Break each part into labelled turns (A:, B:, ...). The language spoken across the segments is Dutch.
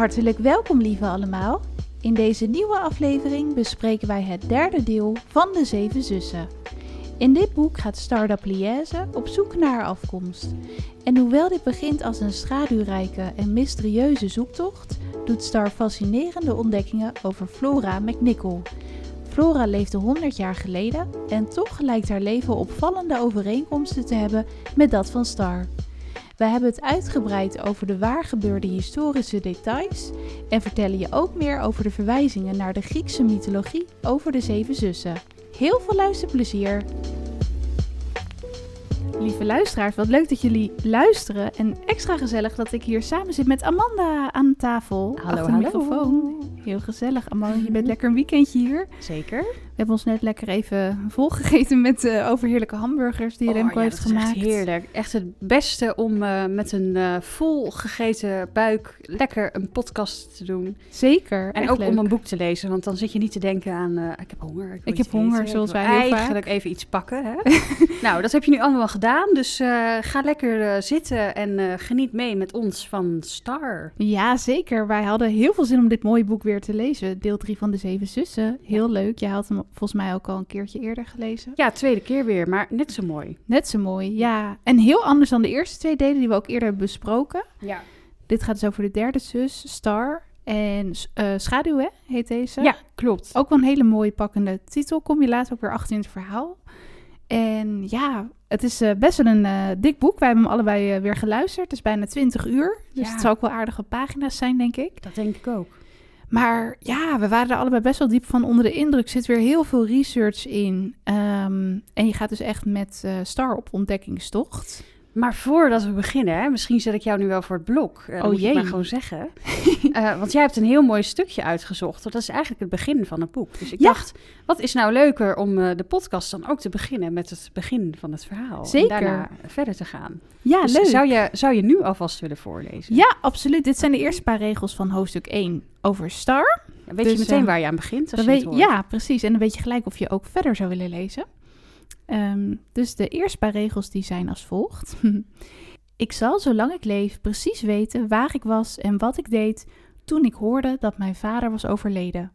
A: Hartelijk welkom, lieve allemaal. In deze nieuwe aflevering bespreken wij het derde deel van de Zeven Zussen. In dit boek gaat Startup Liège op zoek naar haar afkomst. En hoewel dit begint als een schaduwrijke en mysterieuze zoektocht, doet Star fascinerende ontdekkingen over Flora McNichol. Flora leefde 100 jaar geleden en toch lijkt haar leven opvallende overeenkomsten te hebben met dat van Star. We hebben het uitgebreid over de waar gebeurde historische details en vertellen je ook meer over de verwijzingen naar de Griekse mythologie over de zeven zussen. Heel veel luisterplezier! Lieve luisteraars, wat leuk dat jullie luisteren. En extra gezellig dat ik hier samen zit met Amanda aan tafel.
B: Hallo,
A: achter de
B: hallo.
A: microfoon. Heel gezellig. Amanda, je bent lekker een weekendje hier.
B: Zeker.
A: We hebben ons net lekker even volgegeten met uh, overheerlijke hamburgers die Remco
B: ja,
A: heeft gemaakt.
B: Echt heerlijk. Echt het beste om uh, met een uh, vol gegeten buik lekker een podcast te doen.
A: Zeker.
B: En ook leuk. om een boek te lezen, want dan zit je niet te denken aan ik heb honger. Ik,
A: ik heb honger,
B: eten,
A: zoals wij
B: heel
A: eigenlijk
B: vaak. even iets pakken. Hè? nou, dat heb je nu allemaal gedaan, dus ga lekker zitten en geniet mee met ons van Star.
A: Ja, zeker. Wij hadden heel veel zin om dit mooie boek weer te lezen. Deel 3 van de Zeven Zussen. Heel ja. leuk. Je had hem volgens mij ook al een keertje eerder gelezen.
B: Ja, tweede keer weer, maar net zo mooi.
A: Net zo mooi, ja. En heel anders dan de eerste twee delen die we ook eerder hebben besproken.
B: Ja.
A: Dit gaat dus over de derde zus, Star. En uh, Schaduw, hè, heet deze.
B: Ja, klopt.
A: Ook wel een hele mooie pakkende titel. Kom je later ook weer achter in het verhaal. En ja, het is uh, best wel een uh, dik boek. Wij hebben hem allebei weer geluisterd. Het is bijna 20 uur. Dus
B: Ja.
A: het zal ook wel aardige pagina's zijn, denk ik.
B: Dat denk ik ook.
A: Maar ja, we waren er allebei best wel diep van onder de indruk. Er zit weer heel veel research in. Um, en je gaat dus echt met uh, Star op ontdekkingstocht.
B: Maar voordat we beginnen, hè, misschien zet ik jou nu wel voor het blok. Uh,
A: oh
B: moet
A: jee.
B: Ik maar gewoon zeggen. uh, want jij hebt een heel mooi stukje uitgezocht. Dat is eigenlijk het begin van het boek. Dus ik
A: Ja.
B: dacht, wat is nou leuker om uh, de podcast dan ook te beginnen met het begin van het verhaal.
A: Zeker.
B: En daarna verder te gaan.
A: Ja,
B: Dus
A: leuk.
B: Zou je, zou je nu alvast willen voorlezen?
A: Ja, absoluut. Dit zijn de eerste paar regels van hoofdstuk 1 over Star.
B: Ja, weet
A: Dus,
B: je meteen
A: uh,
B: waar je aan begint als je het hoort?
A: ja, precies. En dan weet je gelijk of je ook verder zou willen lezen. Um, dus de eerste paar regels die zijn als volgt. ik zal, zolang ik leef, precies weten waar ik was en wat ik deed toen ik hoorde dat mijn vader was overleden.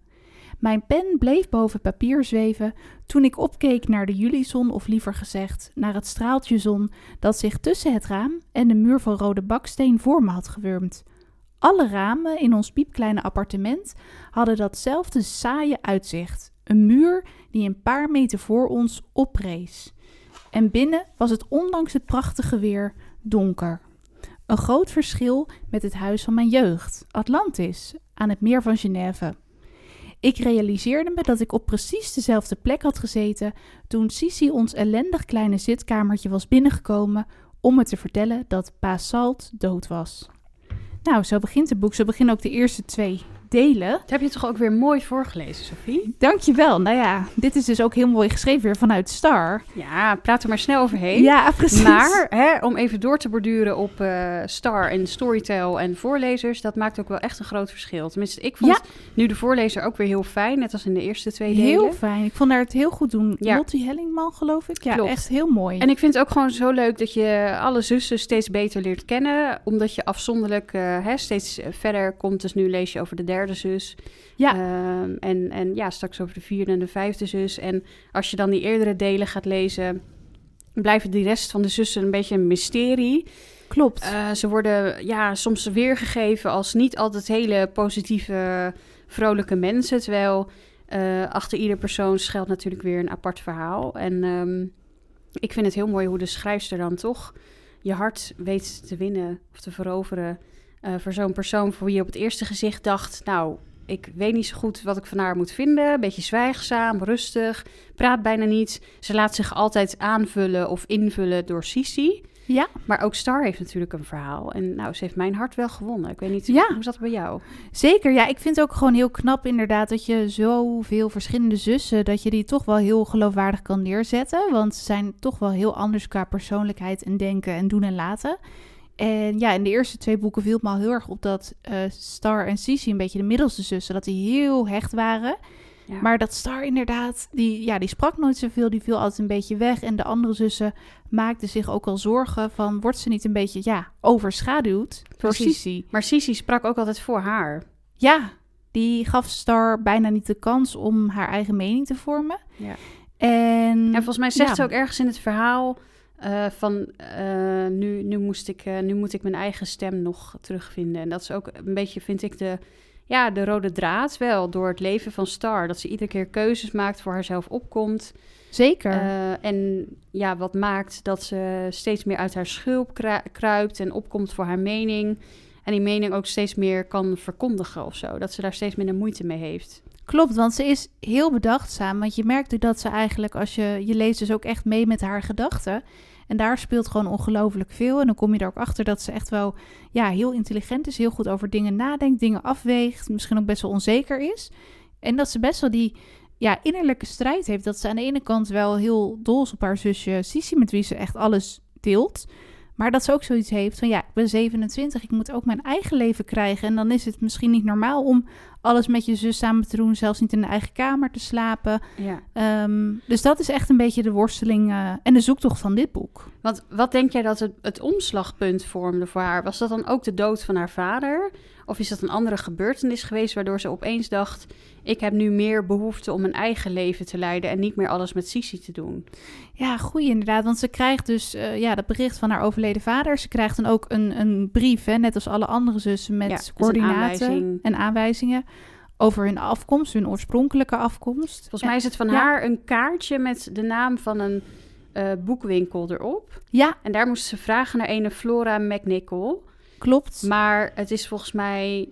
A: Mijn pen bleef boven papier zweven toen ik opkeek naar de julizon, of liever gezegd, naar het straaltje zon dat zich tussen het raam en de muur van rode baksteen voor me had gewurmd. Alle ramen in ons piepkleine appartement hadden datzelfde saaie uitzicht. Een muur die een paar meter voor ons oprees. En binnen was het ondanks het prachtige weer donker. Een groot verschil met het huis van mijn jeugd, Atlantis, aan het meer van Genève. Ik realiseerde me dat ik op precies dezelfde plek had gezeten toen Sisi ons ellendig kleine zitkamertje was binnengekomen om me te vertellen dat Pa Salt dood was. Nou, zo begint het boek. Zo beginnen ook de eerste twee delen.
B: Dat heb je toch ook weer mooi voorgelezen, Sophie?
A: Dankjewel. Nou ja, dit is dus ook heel mooi geschreven weer vanuit Star.
B: Ja, praat er maar snel overheen.
A: Ja, precies.
B: Maar hè, om even door te borduren op uh, Star en Storytel en voorlezers, dat maakt ook wel echt een groot verschil. Tenminste, ik vond
A: Ja.
B: nu de voorlezer ook weer heel fijn, net als in de eerste twee delen.
A: Heel fijn. Ik vond haar het heel goed doen.
B: Ja.
A: Lottie Hellingman, geloof ik. Ja,
B: Klopt.
A: echt heel mooi.
B: En ik vind het ook gewoon zo leuk dat je alle zussen steeds beter leert kennen, omdat je afzonderlijk uh, hè, steeds verder komt. Dus nu lees je over de derde zus.
A: Ja.
B: Um, en, en ja, straks over de vierde en de vijfde zus. En als je dan die eerdere delen gaat lezen, blijven die rest van de zussen een beetje een mysterie.
A: Klopt.
B: Uh, ze worden ja, soms weergegeven als niet altijd hele positieve, vrolijke mensen. Terwijl uh, achter ieder persoon schuilt natuurlijk weer een apart verhaal. En um, ik vind het heel mooi hoe de schrijfster dan toch je hart weet te winnen of te veroveren. Uh, voor zo'n persoon voor wie je op het eerste gezicht dacht... nou, ik weet niet zo goed wat ik van haar moet vinden. Een beetje zwijgzaam, rustig, praat bijna niet. Ze laat zich altijd aanvullen of invullen door Sisi.
A: Ja.
B: Maar ook Star heeft natuurlijk een verhaal. En nou, ze heeft mijn hart wel gewonnen. Ik weet niet,
A: Ja.
B: hoe zat het bij jou?
A: Zeker, ja. Ik vind het ook gewoon heel knap inderdaad dat je zoveel verschillende zussen, dat je die toch wel heel geloofwaardig kan neerzetten. Want ze zijn toch wel heel anders qua persoonlijkheid en denken en doen en laten. En ja, in de eerste twee boeken viel het me al heel erg op dat eh, Star en Sisi, een beetje de middelste zussen, dat die heel hecht waren.
B: Ja.
A: Maar dat Star inderdaad, die, ja, die sprak nooit zoveel. Die viel altijd een beetje weg. En de andere zussen maakten zich ook al zorgen van... wordt ze niet een beetje, ja, overschaduwd door. Sissy?
B: Maar Sissy sprak ook altijd voor haar.
A: Ja, die gaf Star bijna niet de kans om haar eigen mening te vormen.
B: Ja.
A: En,
B: En volgens mij zegt
A: ja.
B: ze ook ergens in het verhaal eh, van eh, nu, nu, moest ik, eh, nu moet ik mijn eigen stem nog terugvinden. En dat is ook een beetje, vind ik, de, ja, de rode draad wel door het leven van Star. Dat ze iedere keer keuzes maakt, voor haarzelf opkomt.
A: Zeker.
B: En ja, wat maakt dat ze steeds meer uit haar schulp kru- kruipt en opkomt voor haar mening. En die mening ook steeds meer kan verkondigen of zo. Dat ze daar steeds minder moeite mee heeft.
A: Klopt, want ze is heel bedachtzaam. Want je merkt dat ze eigenlijk, als je, je leest dus ook echt mee met haar gedachten. En daar speelt gewoon ongelooflijk veel. En dan kom je er ook achter dat ze echt wel ja, heel intelligent is. Heel goed over dingen nadenkt, dingen afweegt. Misschien ook best wel onzeker is. En dat ze best wel die ja, innerlijke strijd heeft. Dat ze aan de ene kant wel heel dol is op haar zusje Sissy, met wie ze echt alles deelt. Maar dat ze ook zoiets heeft van ja, ik ben 27, ik moet ook mijn eigen leven krijgen. En dan is het misschien niet normaal om alles met je zus samen te doen, zelfs niet in de eigen kamer te slapen.
B: Ja.
A: Ehm, dus dat is echt een beetje de worsteling eh, en de zoektocht van dit boek.
B: Want wat denk jij dat het, het omslagpunt vormde voor haar? Was dat dan ook de dood van haar vader? Of is dat een andere gebeurtenis geweest waardoor ze opeens dacht: ik heb nu meer behoefte om mijn eigen leven te leiden en niet meer alles met Sissy te doen?
A: Ja, goeie inderdaad. Want ze krijgt dus eh, ja, dat bericht van haar overleden vader. Ze krijgt dan ook een, een brief, hè, net als alle andere zussen, met
B: Ja, een
A: coördinaten
B: aanwijzing.
A: en aanwijzingen over hun afkomst, hun oorspronkelijke afkomst.
B: Volgens mij is het van
A: Ja.
B: haar een kaartje met de naam van een eh, boekwinkel erop.
A: Ja,
B: En daar moest ze vragen naar een Flora McNichol.
A: Klopt.
B: Maar het is volgens mij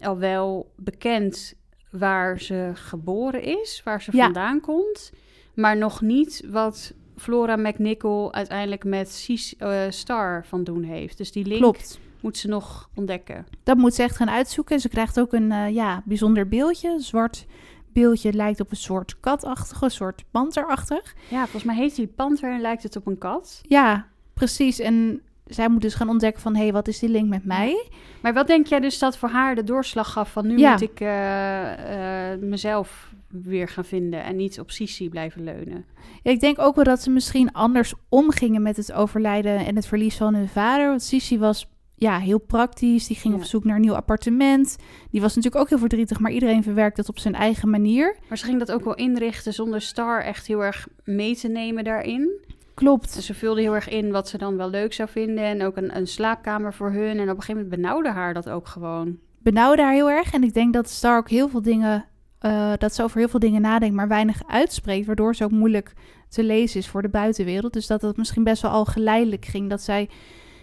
B: al wel bekend waar ze geboren is, waar ze
A: Ja.
B: vandaan komt. Maar nog niet wat Flora McNichol uiteindelijk met Cis, eh, Star van doen heeft. Dus die link
A: Klopt.
B: moet ze nog ontdekken.
A: Dat moet ze echt gaan uitzoeken. Ze krijgt ook een eh, ja, bijzonder beeldje. Een zwart beeldje lijkt op een soort katachtige, een soort panterachtig.
B: Ja, volgens mij heet die panter en lijkt het op een kat.
A: Ja, precies. En zij moet dus gaan ontdekken van... hé, hey, wat is die link met mij?
B: Maar wat denk jij dus dat voor haar de doorslag gaf van nu
A: Ja.
B: moet ik eh, eh, mezelf weer gaan vinden en niet op Sissy blijven leunen?
A: Ja, ik denk ook wel dat ze misschien anders omgingen met het overlijden en het verlies van hun vader. Want Sissy was ja, heel praktisch. Die ging
B: Ja.
A: op zoek naar een nieuw appartement. Die was natuurlijk ook heel verdrietig, maar iedereen verwerkt het op zijn eigen manier.
B: Maar ze ging dat ook wel inrichten zonder Star echt heel erg mee te nemen daarin.
A: Klopt.
B: Ze vulde heel erg in wat ze dan wel leuk zou vinden. En ook een, een slaapkamer voor hun. En op een gegeven moment benauwde haar dat ook gewoon.
A: benauwde haar heel erg. En ik denk dat Star ook heel veel dingen, eh, dat ze over heel veel dingen nadenkt, maar weinig uitspreekt. Waardoor ze ook moeilijk te lezen is voor de buitenwereld. Dus dat het misschien best wel al geleidelijk ging. Dat zij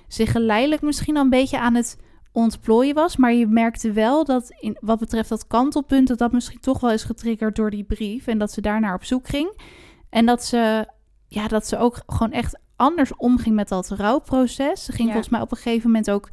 A: zich geleidelijk misschien al een beetje aan het ontplooien was. Maar je merkte wel dat in, wat betreft dat kantelpunt, dat dat misschien toch wel is getriggerd door die brief. En dat ze daarnaar op zoek ging. En dat ze, ja, dat ze ook gewoon echt anders omging met dat rouwproces. Ze ging
B: Ja.
A: volgens mij op een gegeven moment ook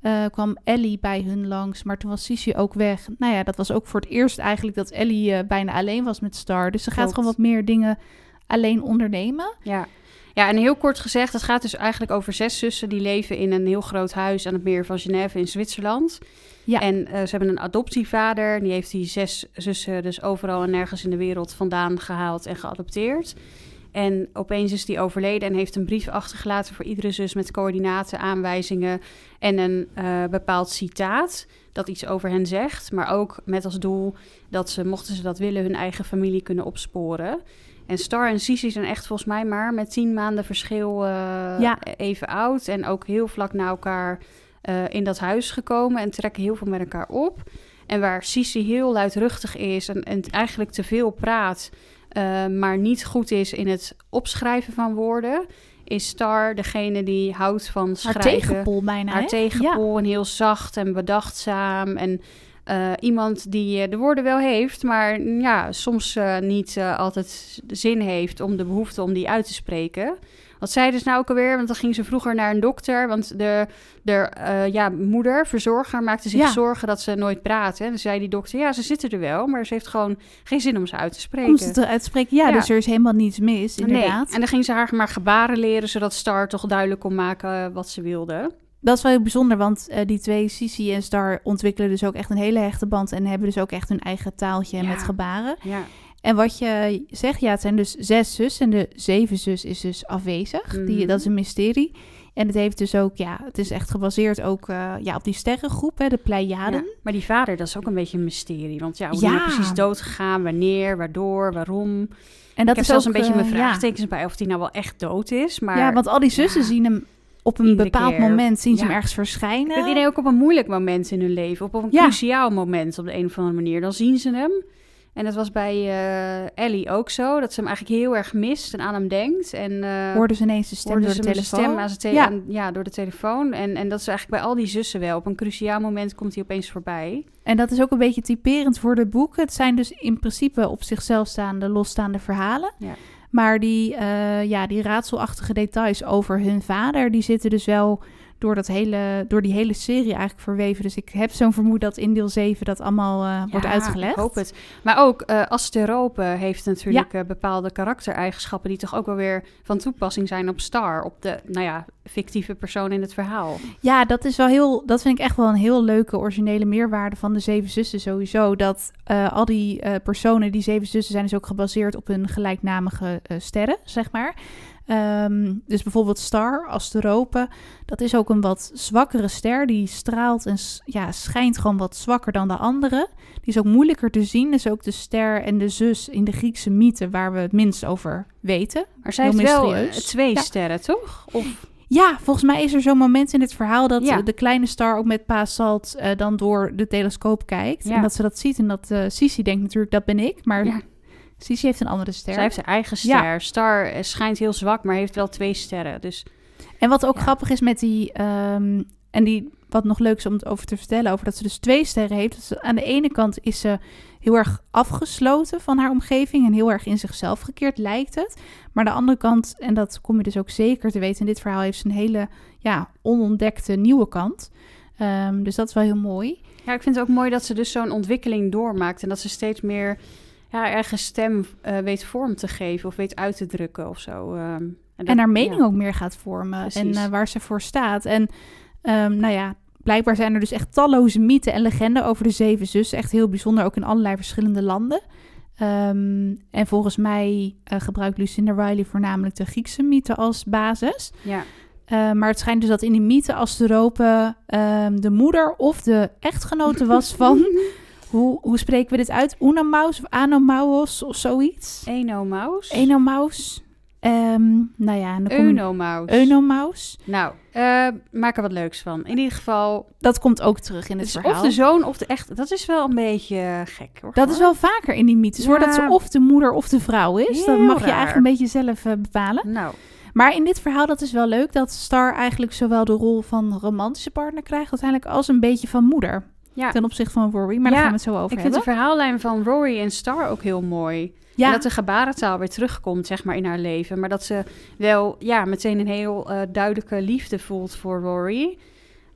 A: eh, kwam Ellie bij hun langs, maar toen was Sissy ook weg. Nou ja, dat was ook voor het eerst eigenlijk dat Ellie eh, bijna alleen was met Star. Dus ze gaat
B: Klopt.
A: gewoon wat meer dingen alleen ondernemen.
B: Ja. Ja, en heel kort gezegd, het gaat dus eigenlijk over zes zussen die leven in een heel groot huis aan het meer van Genève in Zwitserland.
A: Ja.
B: En eh, ze hebben een adoptievader, die heeft die zes zussen dus overal en nergens in de wereld vandaan gehaald en geadopteerd. En opeens is die overleden en heeft een brief achtergelaten voor iedere zus met coördinaten, aanwijzingen en een eh, bepaald citaat dat iets over hen zegt. Maar ook met als doel dat ze, mochten ze dat willen, hun eigen familie kunnen opsporen. En Star en Sissy zijn echt volgens mij maar met tien maanden verschil eh,
A: Ja.
B: even oud. En ook heel vlak na elkaar eh, in dat huis gekomen en trekken heel veel met elkaar op. En waar Sissy heel luidruchtig is en, en eigenlijk te veel praat, eh, maar niet goed is in het opschrijven van woorden, is Star degene die houdt van
A: Haar
B: schrijven.
A: tegenpol bijna,
B: Haar
A: hè?
B: tegenpol en heel zacht en bedachtzaam. En eh, iemand die eh, de woorden wel heeft, maar ja, soms niet altijd de zin heeft om de behoefte om die uit te spreken. Wat zei dus nou ook alweer? Want dan ging ze vroeger naar een dokter. Want de, de eh, ja, moeder, verzorger, maakte zich
A: Ja.
B: zorgen dat ze nooit praatte. En zei die dokter, ja, ze zitten er wel, maar ze heeft gewoon geen zin om ze uit te spreken.
A: Om ze te uitspreken. Ja,
B: Ja.
A: dus er is helemaal niets mis, inderdaad.
B: Nee. En dan ging ze haar maar gebaren leren, zodat Star toch duidelijk kon maken eh, wat ze wilde.
A: dat is wel heel bijzonder, want eh, die twee, Sisi en Star, ontwikkelen dus ook echt een hele hechte band en hebben dus ook echt hun eigen taaltje
B: Ja.
A: met gebaren.
B: Ja.
A: En wat je zegt, ja, het zijn dus zes zus en de zeven zus is dus afwezig. Die,
B: Mhm.
A: dat is een mysterie. En het heeft dus ook, ja, het is echt gebaseerd ook eh, ja, op die sterrengroep, hè, de Pleiaden.
B: Ja, Maar die vader, dat is ook een beetje een mysterie. Want ja, hoe
A: Ja.
B: is hij precies doodgegaan? Wanneer? Waardoor? Waarom?
A: En dat is
B: zelfs een beetje
A: eh,
B: mijn
A: ja.
B: vraagtekens bij of hij nou wel echt dood is. Maar
A: Ja, want al die zussen zien hem op een
B: iedere
A: bepaald
B: keer.
A: moment, zien ze hem ergens verschijnen.
B: ik idee ook op een moeilijk moment in hun leven. Op een cruciaal moment op de een of andere manier. Dan zien ze hem. En dat was bij eh, Ellie ook zo. Dat ze hem eigenlijk heel erg mist en aan hem denkt. En eh,
A: Hoorden ze ineens de stem
B: hoorde
A: door de telefoon.
B: stem aan tele-
A: Ja.
B: aan- ja, door de telefoon. En, en dat is eigenlijk bij al die zussen wel. Op een cruciaal moment komt hij opeens voorbij.
A: En dat is ook een beetje typerend voor de boeken. Het zijn dus in principe op zichzelf staande, losstaande verhalen.
B: Ja.
A: Maar die, eh, ja, die raadselachtige details over hun vader, die zitten dus wel door, dat hele, door die hele serie eigenlijk verweven. Dus ik heb zo'n vermoeden dat in deel 7 dat allemaal eh, wordt uitgelegd.
B: Ik hoop het. Maar ook eh Asterope heeft natuurlijk eh, bepaalde karaktereigenschappen die toch ook wel weer van toepassing zijn op Star, op de, nou ja, fictieve persoon in het verhaal.
A: Ja, dat is wel heel. Dat vind ik echt wel een heel leuke originele meerwaarde van de Zeven Zussen sowieso. Dat eh, al die eh, personen, die Zeven Zussen, zijn dus ook gebaseerd op hun gelijknamige eh, sterren, zeg maar. Ehm, dus bijvoorbeeld Star, Asterope, dat is ook een wat zwakkere ster. Die straalt en ja, schijnt gewoon wat zwakker dan de andere. Die is ook moeilijker te zien. Dus ook de ster en de zus in de Griekse mythe waar we het minst over weten.
B: Maar zij heeft wel eh, twee
A: Ja.
B: sterren, toch? Of,
A: Ja, volgens mij is er zo'n moment in het verhaal dat
B: Ja.
A: de kleine star ook met Pa Salt eh, dan door de telescoop kijkt.
B: Ja.
A: En dat ze dat ziet en dat eh Sisi denkt natuurlijk dat ben ik, maar
B: Ja.
A: Sisi heeft een andere ster.
B: zij heeft zijn eigen ster. Star schijnt heel zwak, maar heeft wel twee sterren. Dus
A: En wat ook
B: Ja.
A: grappig is met die, ehm, en die, wat nog leuk is om het over te vertellen, over dat ze dus twee sterren heeft. Dat ze- aan de ene kant is ze heel erg afgesloten van haar omgeving en heel erg in zichzelf gekeerd, lijkt het. Maar aan de andere kant, en dat kom je dus ook zeker te weten in dit verhaal, heeft ze een hele ja, onontdekte nieuwe kant. Ehm, dus dat is wel heel mooi.
B: ja, ik vind het ook mooi dat ze dus zo'n ontwikkeling doormaakt en dat ze steeds meer ja, eigen stem eh, weet vorm te geven of weet uit te drukken of zo. ehm. dat-
A: en haar mening
B: ja.
A: ook meer gaat vormen en
B: Precies.
A: eh, waar ze voor staat. En ehm, nou ja, blijkbaar zijn er dus echt talloze mythen en legenden over de zeven zussen. Echt heel bijzonder, ook in allerlei verschillende landen. Ehm, en volgens mij eh, gebruikt Lucinda Riley voornamelijk de Griekse mythe als basis.
B: Ja.
A: Maar het schijnt dus dat in die mythe Asterope ehm de moeder of de echtgenote was van... hoe, hoe spreken we dit uit? Unamaus of Anomauos of zoiets?
B: Enomaus.
A: Enomaus. Ehm nou ja, dan
B: Eunomaus.
A: Eunomaus.
B: Nou, eh, maak er wat leuks van. In ieder geval,
A: Dat komt ook terug in
B: het
A: verhaal.
B: of de zoon of de echt. Dat is wel een beetje gek hoor.
A: Dat is wel vaker in die mythes, hoor.
B: Ja.
A: Dat ze of de moeder of de vrouw is. dat mag je eigenlijk een beetje zelf eh, bepalen.
B: Nou,
A: Maar in dit verhaal, dat is wel leuk, dat Star eigenlijk zowel de rol van romantische partner krijgt, uiteindelijk als een beetje van moeder.
B: Ja.
A: Ten opzichte van Rory, maar
B: Ja,
A: daar gaan we het zo over
B: Ik vind
A: hebben.
B: de verhaallijn van Rory en Star ook heel mooi. En
A: ja,
B: dat de gebarentaal weer terugkomt, zeg maar, in haar leven. Maar dat ze wel ja, meteen een heel eh, duidelijke liefde voelt voor Rory.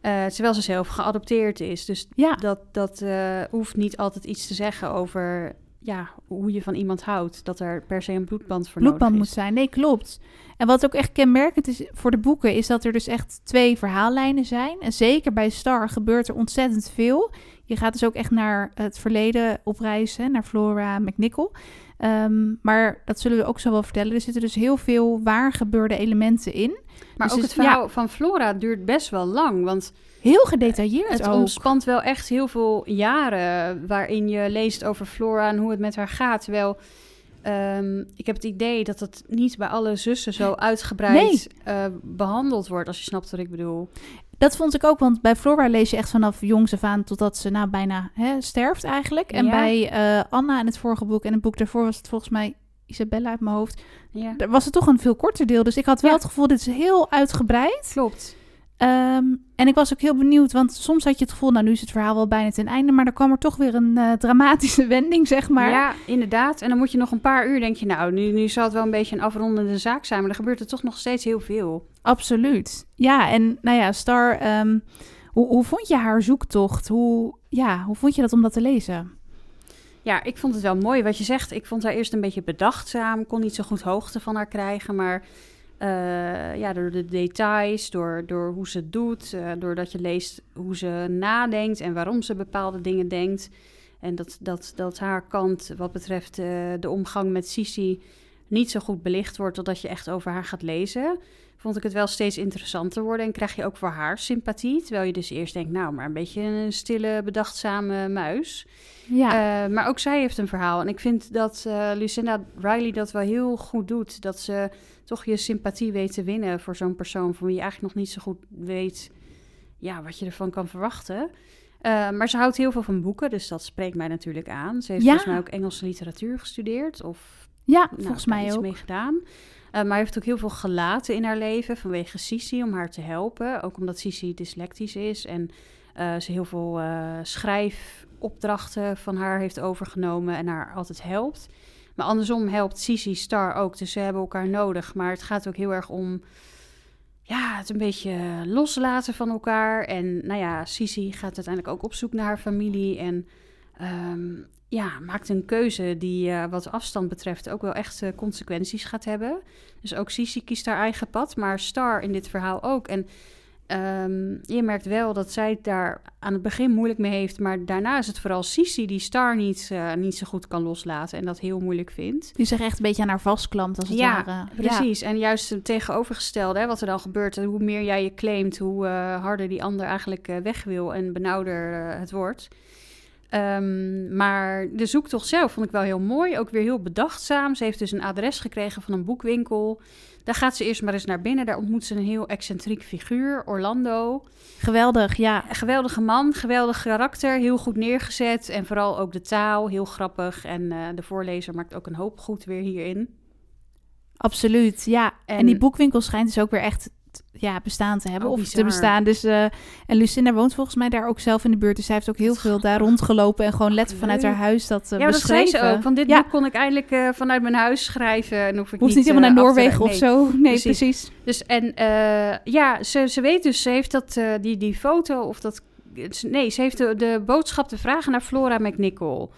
B: eh, terwijl ze zelf geadopteerd is. Dus
A: ja,
B: dat, dat eh, hoeft niet altijd iets te zeggen over ja, hoe je van iemand houdt. Dat er per se een bloedband voor
A: bloedband
B: nodig
A: moet
B: is.
A: zijn. Nee, klopt. En wat ook echt kenmerkend is voor de boeken, is dat er dus echt twee verhaallijnen zijn. En zeker bij Star gebeurt er ontzettend veel. Je gaat dus ook echt naar het verleden op reis, hè, naar Flora McNichol. Ehm, maar dat zullen we ook zo wel vertellen. Er zitten dus heel veel waar gebeurde elementen in.
B: Maar
A: Dus
B: ook
A: het-
B: het verhaal van Flora duurt best wel lang. Want
A: Heel gedetailleerd
B: het
A: ook.
B: omspant wel echt heel veel jaren... waarin je leest over Flora en hoe het met haar gaat. Terwijl ehm, ik heb het idee dat het niet bij alle zussen zo uitgebreid eh, behandeld wordt... als je snapt wat ik bedoel.
A: Dat vond ik ook, want bij Flora lees je echt vanaf jongs af aan totdat ze nou bijna hè, sterft eigenlijk. En
B: Ja.
A: bij eh, Anna in het vorige boek en het boek daarvoor was het volgens mij Isabella uit mijn hoofd.
B: Ja,
A: Daar was het toch een veel korter deel. Dus ik had wel
B: Ja.
A: het gevoel, dit is heel uitgebreid.
B: klopt.
A: Ehm, en ik was ook heel benieuwd, want soms had je het gevoel, nou nu is het verhaal wel bijna ten einde. Maar dan kwam er toch weer een eh, dramatische wending, zeg maar.
B: Ja, inderdaad. En dan moet je nog een paar uur, denk je... nou, nu, nu zal het wel een beetje een afrondende zaak zijn... maar er gebeurt er toch nog steeds heel veel.
A: Absoluut. Ja, en nou ja, Star, ehm, hoe, hoe vond je haar zoektocht? Hoe, ja, hoe vond je dat om dat te lezen?
B: Ja, ik vond het wel mooi wat je zegt. Ik vond haar eerst een beetje bedachtzaam. Kon niet zo goed hoogte van haar krijgen. Maar Eh, ja, door de details, door, door hoe ze het doet, uh, doordat je leest hoe ze nadenkt en waarom ze bepaalde dingen denkt. En dat, dat, dat haar kant wat betreft uh, de omgang met Sisi niet zo goed belicht wordt, totdat je echt over haar gaat lezen vond ik het wel steeds interessanter worden. En krijg je ook voor haar sympathie. Terwijl je dus eerst denkt, nou, maar een beetje een stille, bedachtzame muis. Ja. Uh, maar ook zij heeft een verhaal. En ik vind dat uh, Lucinda Riley dat wel heel goed doet. Dat ze toch je sympathie weet te winnen voor zo'n persoon... van wie je eigenlijk nog niet zo goed weet ja, wat je ervan kan verwachten. Uh, maar ze houdt heel veel van boeken, dus dat spreekt mij natuurlijk aan. Ze heeft ja. volgens mij ook Engelse literatuur gestudeerd. Of
A: ja, nou, volgens mij ook.
B: mee gedaan. Uh, maar heeft ook heel veel gelaten in haar leven vanwege Sisi om haar te helpen. Ook omdat Sisi dyslectisch is en uh, ze heel veel uh, schrijfopdrachten van haar heeft overgenomen en haar altijd helpt. Maar andersom helpt Sisi Star ook, dus ze hebben elkaar nodig. Maar het gaat ook heel erg om ja, het een beetje loslaten van elkaar. En nou ja, Sisi gaat uiteindelijk ook op zoek naar haar familie en... Um, ja, maakt een keuze die uh, wat afstand betreft ook wel echt uh, consequenties gaat hebben. Dus ook Sisi kiest haar eigen pad, maar Star in dit verhaal ook. En um, je merkt wel dat zij daar aan het begin moeilijk mee heeft, maar daarna is het vooral Sisi die Star niet, uh, niet zo goed kan loslaten en dat heel moeilijk vindt.
A: Die zich echt een beetje aan haar vastklampt als het
B: ja,
A: ware.
B: Precies, ja. en juist het tegenovergestelde, hè, wat er dan gebeurt, hoe meer jij je claimt, hoe harder die ander eigenlijk weg wil en benauwder het wordt. Um, maar de zoektocht zelf vond ik wel heel mooi. Ook weer heel bedachtzaam. Ze heeft dus een adres gekregen van een boekwinkel. Daar gaat ze eerst maar eens naar binnen. Daar ontmoet ze een heel excentriek figuur, Orlando.
A: Geweldig, ja.
B: Een geweldige man, geweldig karakter, heel goed neergezet. En vooral ook de taal, heel grappig. En uh, de voorlezer maakt ook een hoop goed weer hierin.
A: Absoluut, ja. En, en die boekwinkel schijnt dus ook weer echt ja, bestaan te hebben.
B: Oh,
A: of te bestaan. Dus, uh, en Lucinda woont volgens mij daar ook zelf in de buurt. Dus zij heeft ook heel veel daar rondgelopen. En gewoon letterlijk vanuit haar huis dat uh,
B: ja,
A: beschreven.
B: dat zei ze ook. Van dit
A: ja.
B: boek kon ik eindelijk uh, vanuit mijn huis schrijven. En hoef ik
A: Hoeft
B: niet,
A: helemaal naar Noorwegen of zo. Nee,
B: precies.
A: precies.
B: Dus en ja, ze, ze weet dus, ze heeft dat, die, die foto of dat. Nee, ze heeft de, de boodschap te vragen naar Flora McNichol.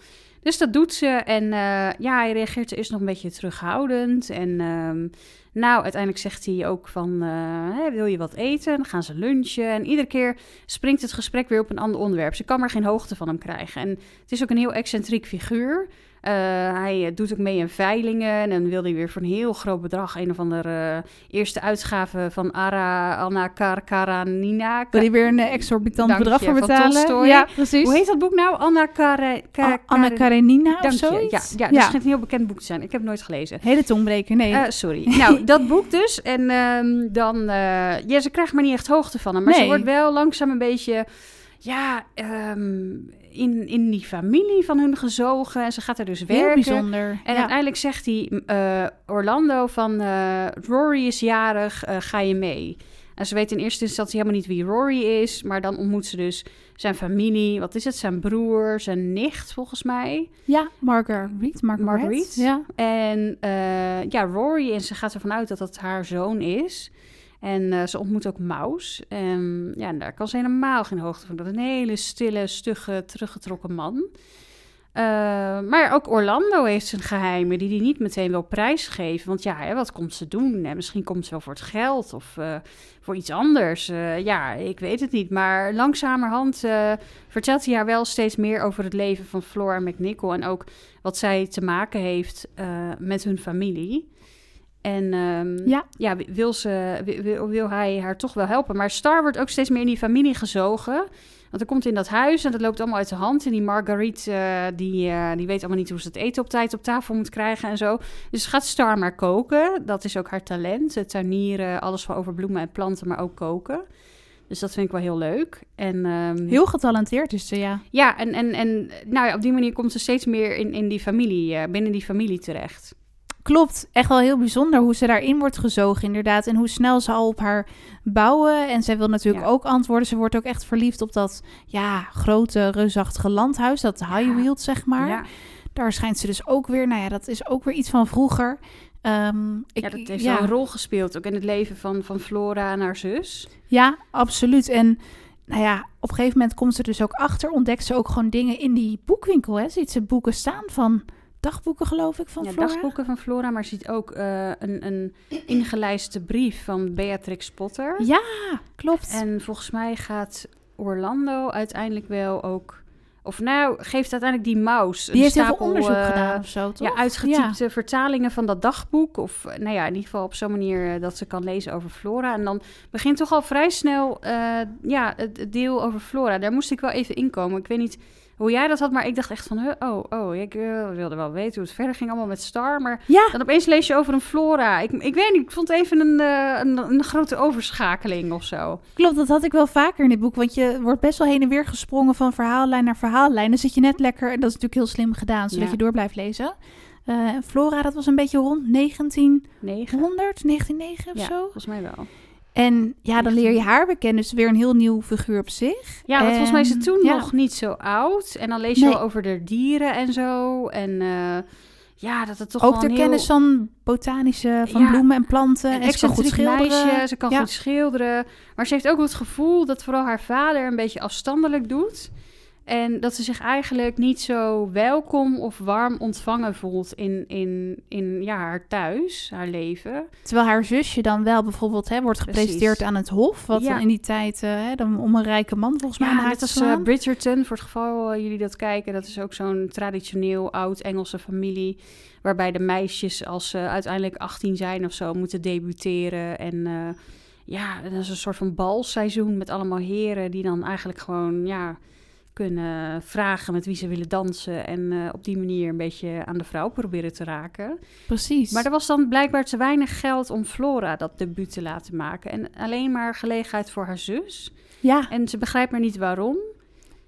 B: Dus dat doet ze. En uh, ja, hij reageert eerst nog een beetje terughoudend. En um, nou, uiteindelijk zegt hij ook van, uh, wil je wat eten? Dan gaan ze lunchen. En iedere keer springt het gesprek weer op een ander onderwerp. Ze kan maar geen hoogte van hem krijgen. En het is ook een heel excentriek figuur. Uh, hij doet ook mee in veilingen. En dan wil hij weer voor een heel groot bedrag... een of andere uh, eerste uitgave van Ara Anna Kar Karanina.
A: Wil hij weer een exorbitant bedrag voor betalen? Ja, precies.
B: Hoe heet dat boek nou? Anna Kare,
A: Anna Karenina of zoiets?
B: Ja, ja, dat schijnt een heel bekend boek te zijn. Ik heb het nooit gelezen.
A: Hele tongbreker, nee.
B: Sorry. nou, dat boek dus. En um, dan... Ja, ze krijgt maar niet echt hoogte van hem. Maar
A: Nee.
B: ze wordt wel langzaam een beetje... Ja, um, in, in die familie van hun gezogen. En ze gaat er dus
A: Heel
B: werken.
A: bijzonder.
B: En
A: ja.
B: uiteindelijk zegt hij... Uh, Orlando van... Uh, Rory is jarig, uh, ga je mee? En ze weet in eerste instantie helemaal niet wie Rory is. Maar dan ontmoet ze dus zijn familie. Wat is het? Zijn broer, zijn nicht volgens mij.
A: Ja, Marguerite. Marguerite.
B: Marguerite.
A: Ja.
B: En ja, Rory. En ze gaat ervan uit dat dat haar zoon is. En uh, ze ontmoet ook Maus. En ja, daar kan ze helemaal geen hoogte van. Dat is een hele stille, stugge, teruggetrokken man. Uh, maar ook Orlando heeft zijn geheimen die hij niet meteen wil prijsgeven. Want ja, hè, wat komt ze doen? En misschien komt ze wel voor het geld of uh, voor iets anders. Ja, ik weet het niet. Maar langzamerhand vertelt hij haar wel steeds meer over het leven van Flora McNichol. En ook wat zij te maken heeft met hun familie. En um,
A: ja.
B: ja, wil, ze, wil, wil hij haar toch wel helpen. Maar Star wordt ook steeds meer in die familie gezogen. Want er komt in dat huis en dat loopt allemaal uit de hand. En die Marguerite, uh, die, uh, die weet allemaal niet hoe ze het eten op tijd op tafel moet krijgen en zo. Dus gaat Star maar koken. Dat is ook haar talent. Het tuinieren, alles van over bloemen en planten, maar ook koken. Dus dat vind ik wel heel leuk. En, um,
A: heel getalenteerd is ze, ja.
B: Ja, en, en, en nou ja, op die manier komt ze steeds meer in, in die familie, uh, binnen die familie terecht.
A: Klopt, echt wel heel bijzonder hoe ze daarin wordt gezogen, inderdaad. En hoe snel ze al op haar bouwen. En zij wil natuurlijk ja. ook antwoorden. Ze wordt ook echt verliefd op dat ja, grote, reusachtige landhuis, dat high wheeled, zeg maar.
B: Ja.
A: Daar schijnt ze dus ook weer, nou ja, dat is ook weer iets van vroeger. Um,
B: ik, ja, dat heeft ja. een rol gespeeld, ook in het leven van, van Flora en haar zus.
A: Ja, absoluut. En nou ja, op een gegeven moment komt ze dus ook achter, ontdekt ze ook gewoon dingen in die boekwinkel. Hè? Ziet ze boeken staan van dagboeken, geloof ik, van
B: ja,
A: Flora.
B: dagboeken van Flora, maar ziet ook eh, een, een ingelijste brief van Beatrix Potter.
A: Ja, klopt.
B: En volgens mij gaat Orlando uiteindelijk wel ook... Of nou, geeft uiteindelijk die mouse
A: Die heeft veel
B: stapel,
A: onderzoek
B: eh,
A: gedaan of zo, toch?
B: Ja, uitgetypte vertalingen van dat dagboek. Of eh, nou ja, in ieder geval op zo'n manier dat ze kan lezen over Flora. En dan begint toch al vrij snel ja, het, het deel over Flora. Daar moest ik wel even inkomen. Ik weet niet hoe jij dat had, maar ik dacht echt van... huh, oh, oh, ik eh, wilde wel weten hoe het verder ging allemaal met Star. Maar
A: Ja,
B: dan opeens lees je over een Flora. Ik, ik weet niet, ik vond even een, eh, een, een grote overschakeling of zo.
A: klopt. Dat had ik wel vaker in dit boek. Want je wordt best wel heen en weer gesprongen van verhaallijn naar verhaallijn. Dan zit je net lekker, en dat is natuurlijk heel slim gedaan, zodat
B: Ja.
A: je door blijft lezen. Eh, Flora, dat was een beetje rond 1900,
B: Negen?
A: 1909 of
B: Ja,
A: zo.
B: volgens mij wel.
A: En ja, dan leer je
B: 19.
A: haar bekennen. Dus weer een heel nieuw figuur op zich.
B: Ja, want volgens mij is ze
A: En,
B: toen
A: ja.
B: nog niet zo oud. En dan lees je
A: Nee.
B: al over de dieren en zo. En eh, ja, dat het toch
A: Ook de
B: heel...
A: kennis van botanische, van
B: Ja,
A: bloemen en planten. En ze kan goed schilderen.
B: meisje, ze kan
A: Ja.
B: goed schilderen. Maar ze heeft ook het gevoel dat vooral haar vader een beetje afstandelijk doet. En dat ze zich eigenlijk niet zo welkom of warm ontvangen voelt in, in, in ja, haar thuis, haar leven.
A: Terwijl haar zusje dan wel bijvoorbeeld hè, wordt gepresenteerd
B: Precies.
A: aan het hof. Wat
B: Ja.
A: dan in die tijd eh, hè, dan om een rijke man volgens mij
B: Ja,
A: haar te
B: als eh. Bridgerton, voor het geval eh, jullie dat kijken. Dat is ook zo'n traditioneel oud-Engelse familie. Waarbij de meisjes, als ze uiteindelijk 18 zijn of zo, moeten debuteren. En ja, dat is een soort van balseizoen met allemaal heren die dan eigenlijk gewoon ja, kunnen vragen met wie ze willen dansen. En eh, op die manier een beetje aan de vrouw proberen te raken.
A: Precies.
B: Maar er was dan blijkbaar te weinig geld om Flora dat debuut te laten maken. En alleen maar gelegenheid voor haar zus.
A: ja,
B: En ze begrijpt maar niet waarom.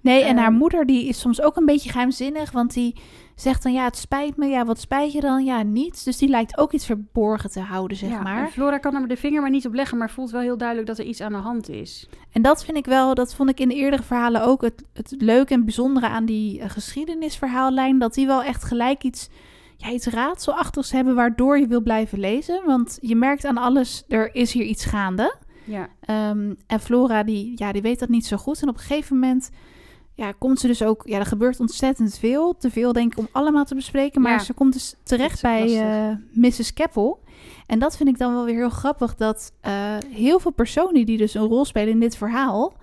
A: nee, en haar moeder die is soms ook een beetje geheimzinnig. Want die zegt dan, ja, het spijt me. Ja, wat spijt je dan? Ja, niets. Dus die lijkt ook iets verborgen te houden, zeg
B: Ja,
A: maar.
B: Flora kan er de vinger maar niet op leggen, maar voelt wel heel duidelijk dat er iets aan de hand is.
A: En dat vind ik wel, dat vond ik in de eerdere verhalen ook het, het leuke en bijzondere aan die eh, geschiedenisverhaallijn. Dat die wel echt gelijk iets, ja, iets raadselachtigs hebben waardoor je wil blijven lezen. Want je merkt aan alles, er is hier iets gaande.
B: Ja,
A: Ehm, en Flora, die, ja, die weet dat niet zo goed. En op een gegeven moment ja, komt ze dus ook... Ja, er gebeurt ontzettend veel. Te veel, denk ik, om allemaal te bespreken. Maar
B: Ja,
A: ze komt dus terecht bij eh, Mrs. Keppel. En dat vind ik dan wel weer heel grappig. Dat eh, heel veel personen die dus een rol spelen in dit verhaal...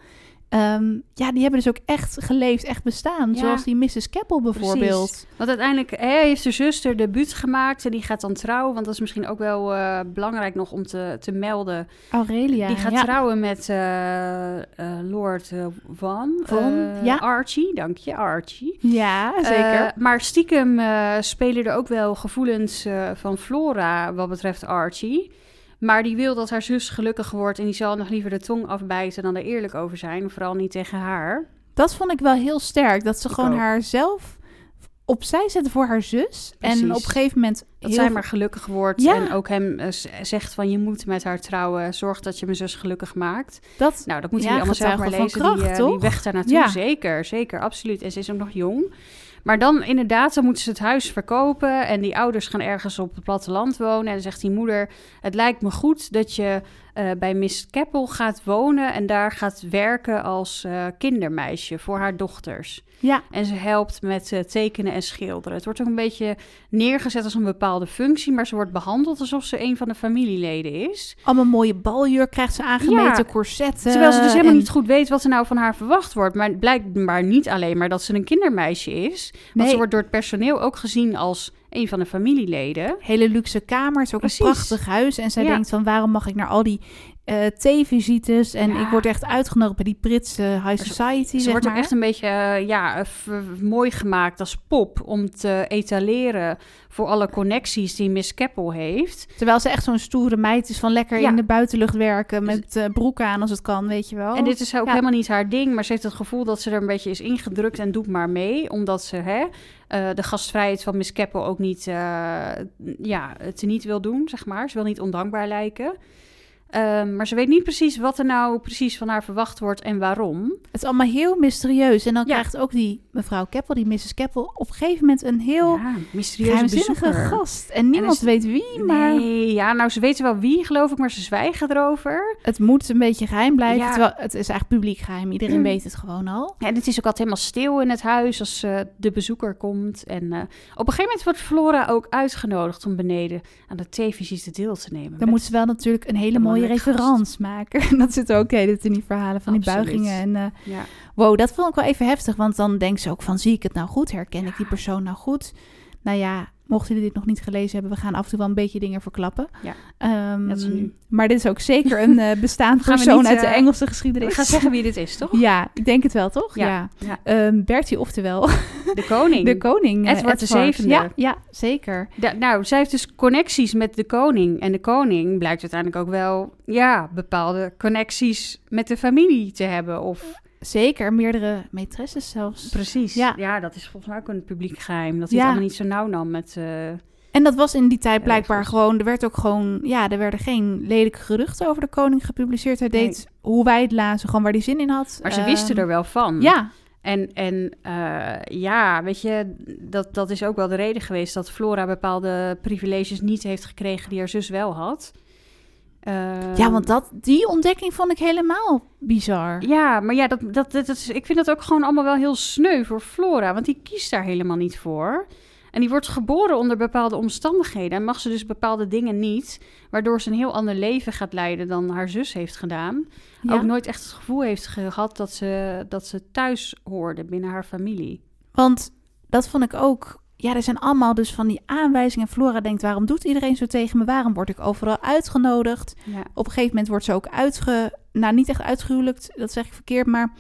A: ehm, ja, die hebben dus ook echt geleefd, echt bestaan.
B: Ja.
A: Zoals die Mrs. Keppel bijvoorbeeld.
B: want uiteindelijk hè, heeft de zuster debuut gemaakt en die gaat dan trouwen. Want dat is misschien ook wel eh, belangrijk nog om te, te melden.
A: Aurelia.
B: die gaat
A: ja.
B: trouwen met eh, eh, Lord Van.
A: Van, ja.
B: Archie, dank je, Archie.
A: Ja, zeker.
B: Maar stiekem spelen er ook wel gevoelens van Flora wat betreft Archie. Maar die wil dat haar zus gelukkig wordt en die zal nog liever de tong afbijten dan er eerlijk over zijn. Vooral niet tegen haar.
A: Dat vond ik wel heel sterk. Dat ze
B: Ik
A: gewoon
B: ook.
A: haarzelf opzij zetten voor haar zus. En op een gegeven moment...
B: Dat zij maar gelukkig wordt
A: Ja.
B: en ook hem eh, zegt van je moet met haar trouwen. Zorg dat je mijn zus gelukkig maakt.
A: Dat,
B: Nou, dat moeten
A: Ja,
B: jullie allemaal zelf maar lezen.
A: van
B: die,
A: kracht,
B: eh, die
A: toch?
B: weg daar naartoe.
A: Ja.
B: Zeker, zeker, absoluut. En ze is ook nog jong. Maar dan inderdaad, dan moeten ze het huis verkopen. En die ouders gaan ergens op het platteland wonen. En dan zegt die moeder, het lijkt me goed dat je eh, bij Miss Keppel gaat wonen... en daar gaat werken als eh, kindermeisje voor haar dochters.
A: ja,
B: En ze helpt met eh, tekenen en schilderen. Het wordt ook een beetje neergezet als een bepaalde functie... maar ze wordt behandeld alsof ze een van de familieleden is.
A: allemaal mooie baljurk krijgt ze aangemeten,
B: Ja.
A: corsetten.
B: Terwijl ze dus helemaal
A: en-
B: niet goed weet wat er nou van haar verwacht wordt. Maar blijkbaar niet alleen maar dat ze een kindermeisje is. Want
A: Nee.
B: ze wordt door het personeel ook gezien als een van de familieleden.
A: Hele luxe kamer, het is ook
B: Precies.
A: een prachtig huis. En zij
B: Ja.
A: denkt van, waarom mag ik naar al die eh theevisites? En
B: Ja.
A: ik word echt uitgenodigd bij die Britse high society,
B: Ze wordt ook
A: maar.
B: echt een beetje eh, ja, eh, mooi gemaakt als pop om te etaleren voor alle connecties die Miss Keppel heeft.
A: Terwijl ze echt zo'n stoere meid is van lekker
B: Ja.
A: in de buitenlucht werken
B: Dus-
A: met broek aan als het kan, weet je wel.
B: En dit is ook
A: Ja.
B: helemaal niet haar ding, maar ze heeft het gevoel dat ze er een beetje is ingedrukt en doet maar mee, omdat ze hè, eh, de gastvrijheid van Miss Keppel ook niet, eh, ja, te niet wil doen, zeg maar. Ze wil niet ondankbaar lijken. Ehm, maar ze weet niet precies wat er nou precies van haar verwacht wordt en waarom.
A: Het is allemaal heel mysterieus. En dan
B: Ja.
A: krijgt ook die mevrouw Keppel, die Mrs. Keppel, op een gegeven moment een heel
B: ja, mysterieuze
A: geheimzinnige gast. En niemand weet wie, maar
B: Nee, ja, nou ze weten wel wie, geloof ik, maar ze zwijgen erover.
A: het moet een beetje geheim blijven.
B: Ja.
A: Terwijl het is eigenlijk publiek geheim. Iedereen
B: Mm.
A: weet het gewoon al.
B: Ja, en het is ook altijd helemaal stil in het huis als eh, de bezoeker komt. En eh, op een gegeven moment wordt Flora ook uitgenodigd om beneden aan de theevisite deel te nemen.
A: Dan
B: Met-
A: moet ze wel natuurlijk een hele mooie reference maken. Dat zit ook de hele tijd in die verhalen van die buigingen. En eh,
B: Ja.
A: wow, dat vond ik wel even heftig. Want dan denkt ze ook van, zie ik het nou goed? Herken ik die persoon nou goed? Nou ja, mochten jullie dit nog niet gelezen hebben... we gaan af en toe wel een beetje dingen verklappen.
B: Ja,
A: Ehm,
B: nu.
A: maar dit is ook zeker een eh bestaand persoon
B: niet,
A: uit de
B: eh,
A: Engelse
B: Ik
A: geschiedenis.
B: ga zeggen wie dit is, toch?
A: Ja, ik denk het wel, toch?
B: Ja.
A: Ja.
B: Ja.
A: Ehm, Bertie, oftewel
B: De koning.
A: de koning. eh,
B: Edward de zevende.
A: Ja, ja, zeker.
B: Da- nou, zij heeft dus connecties met de koning. En de koning blijkt uiteindelijk ook wel, ja, bepaalde connecties met de familie te hebben. Of
A: Zeker, meerdere maîtresses zelfs.
B: precies.
A: Ja.
B: Ja. dat is volgens mij ook een publiek geheim. Dat hij
A: Ja.
B: het allemaal niet zo nauw nam met. eh,
A: En dat was in die tijd blijkbaar gewoon... Er werd ook gewoon... Ja, er werden geen lelijke geruchten over de koning gepubliceerd. Hij
B: Nee.
A: deed hoe wij het lazen, gewoon waar hij zin in had.
B: maar ze
A: Ehm,
B: wisten er wel van.
A: Ja,
B: En, en eh, ja, weet je, dat, dat is ook wel de reden geweest dat Flora bepaalde privileges niet heeft gekregen die haar zus wel had. Ehm,
A: ja want dat, die ontdekking vond ik helemaal bizar.
B: Ja, maar ja, dat, dat, dat, is, ik vind dat ook gewoon allemaal wel heel sneu voor Flora. Want die kiest daar helemaal niet voor. En die wordt geboren onder bepaalde omstandigheden. En mag ze dus bepaalde dingen niet. Waardoor ze een heel ander leven gaat leiden dan haar zus heeft gedaan.
A: Ja.
B: Ook nooit echt het gevoel heeft gehad dat ze, dat ze thuis hoorde binnen haar familie.
A: Want dat vond ik ook. Ja, er zijn allemaal dus van die aanwijzingen. Flora denkt, waarom doet iedereen zo tegen me? Waarom word ik overal uitgenodigd?
B: Ja.
A: Op een gegeven moment wordt ze ook uitge... Nou, niet echt uitgehuwelijkt, dat zeg ik verkeerd, maar...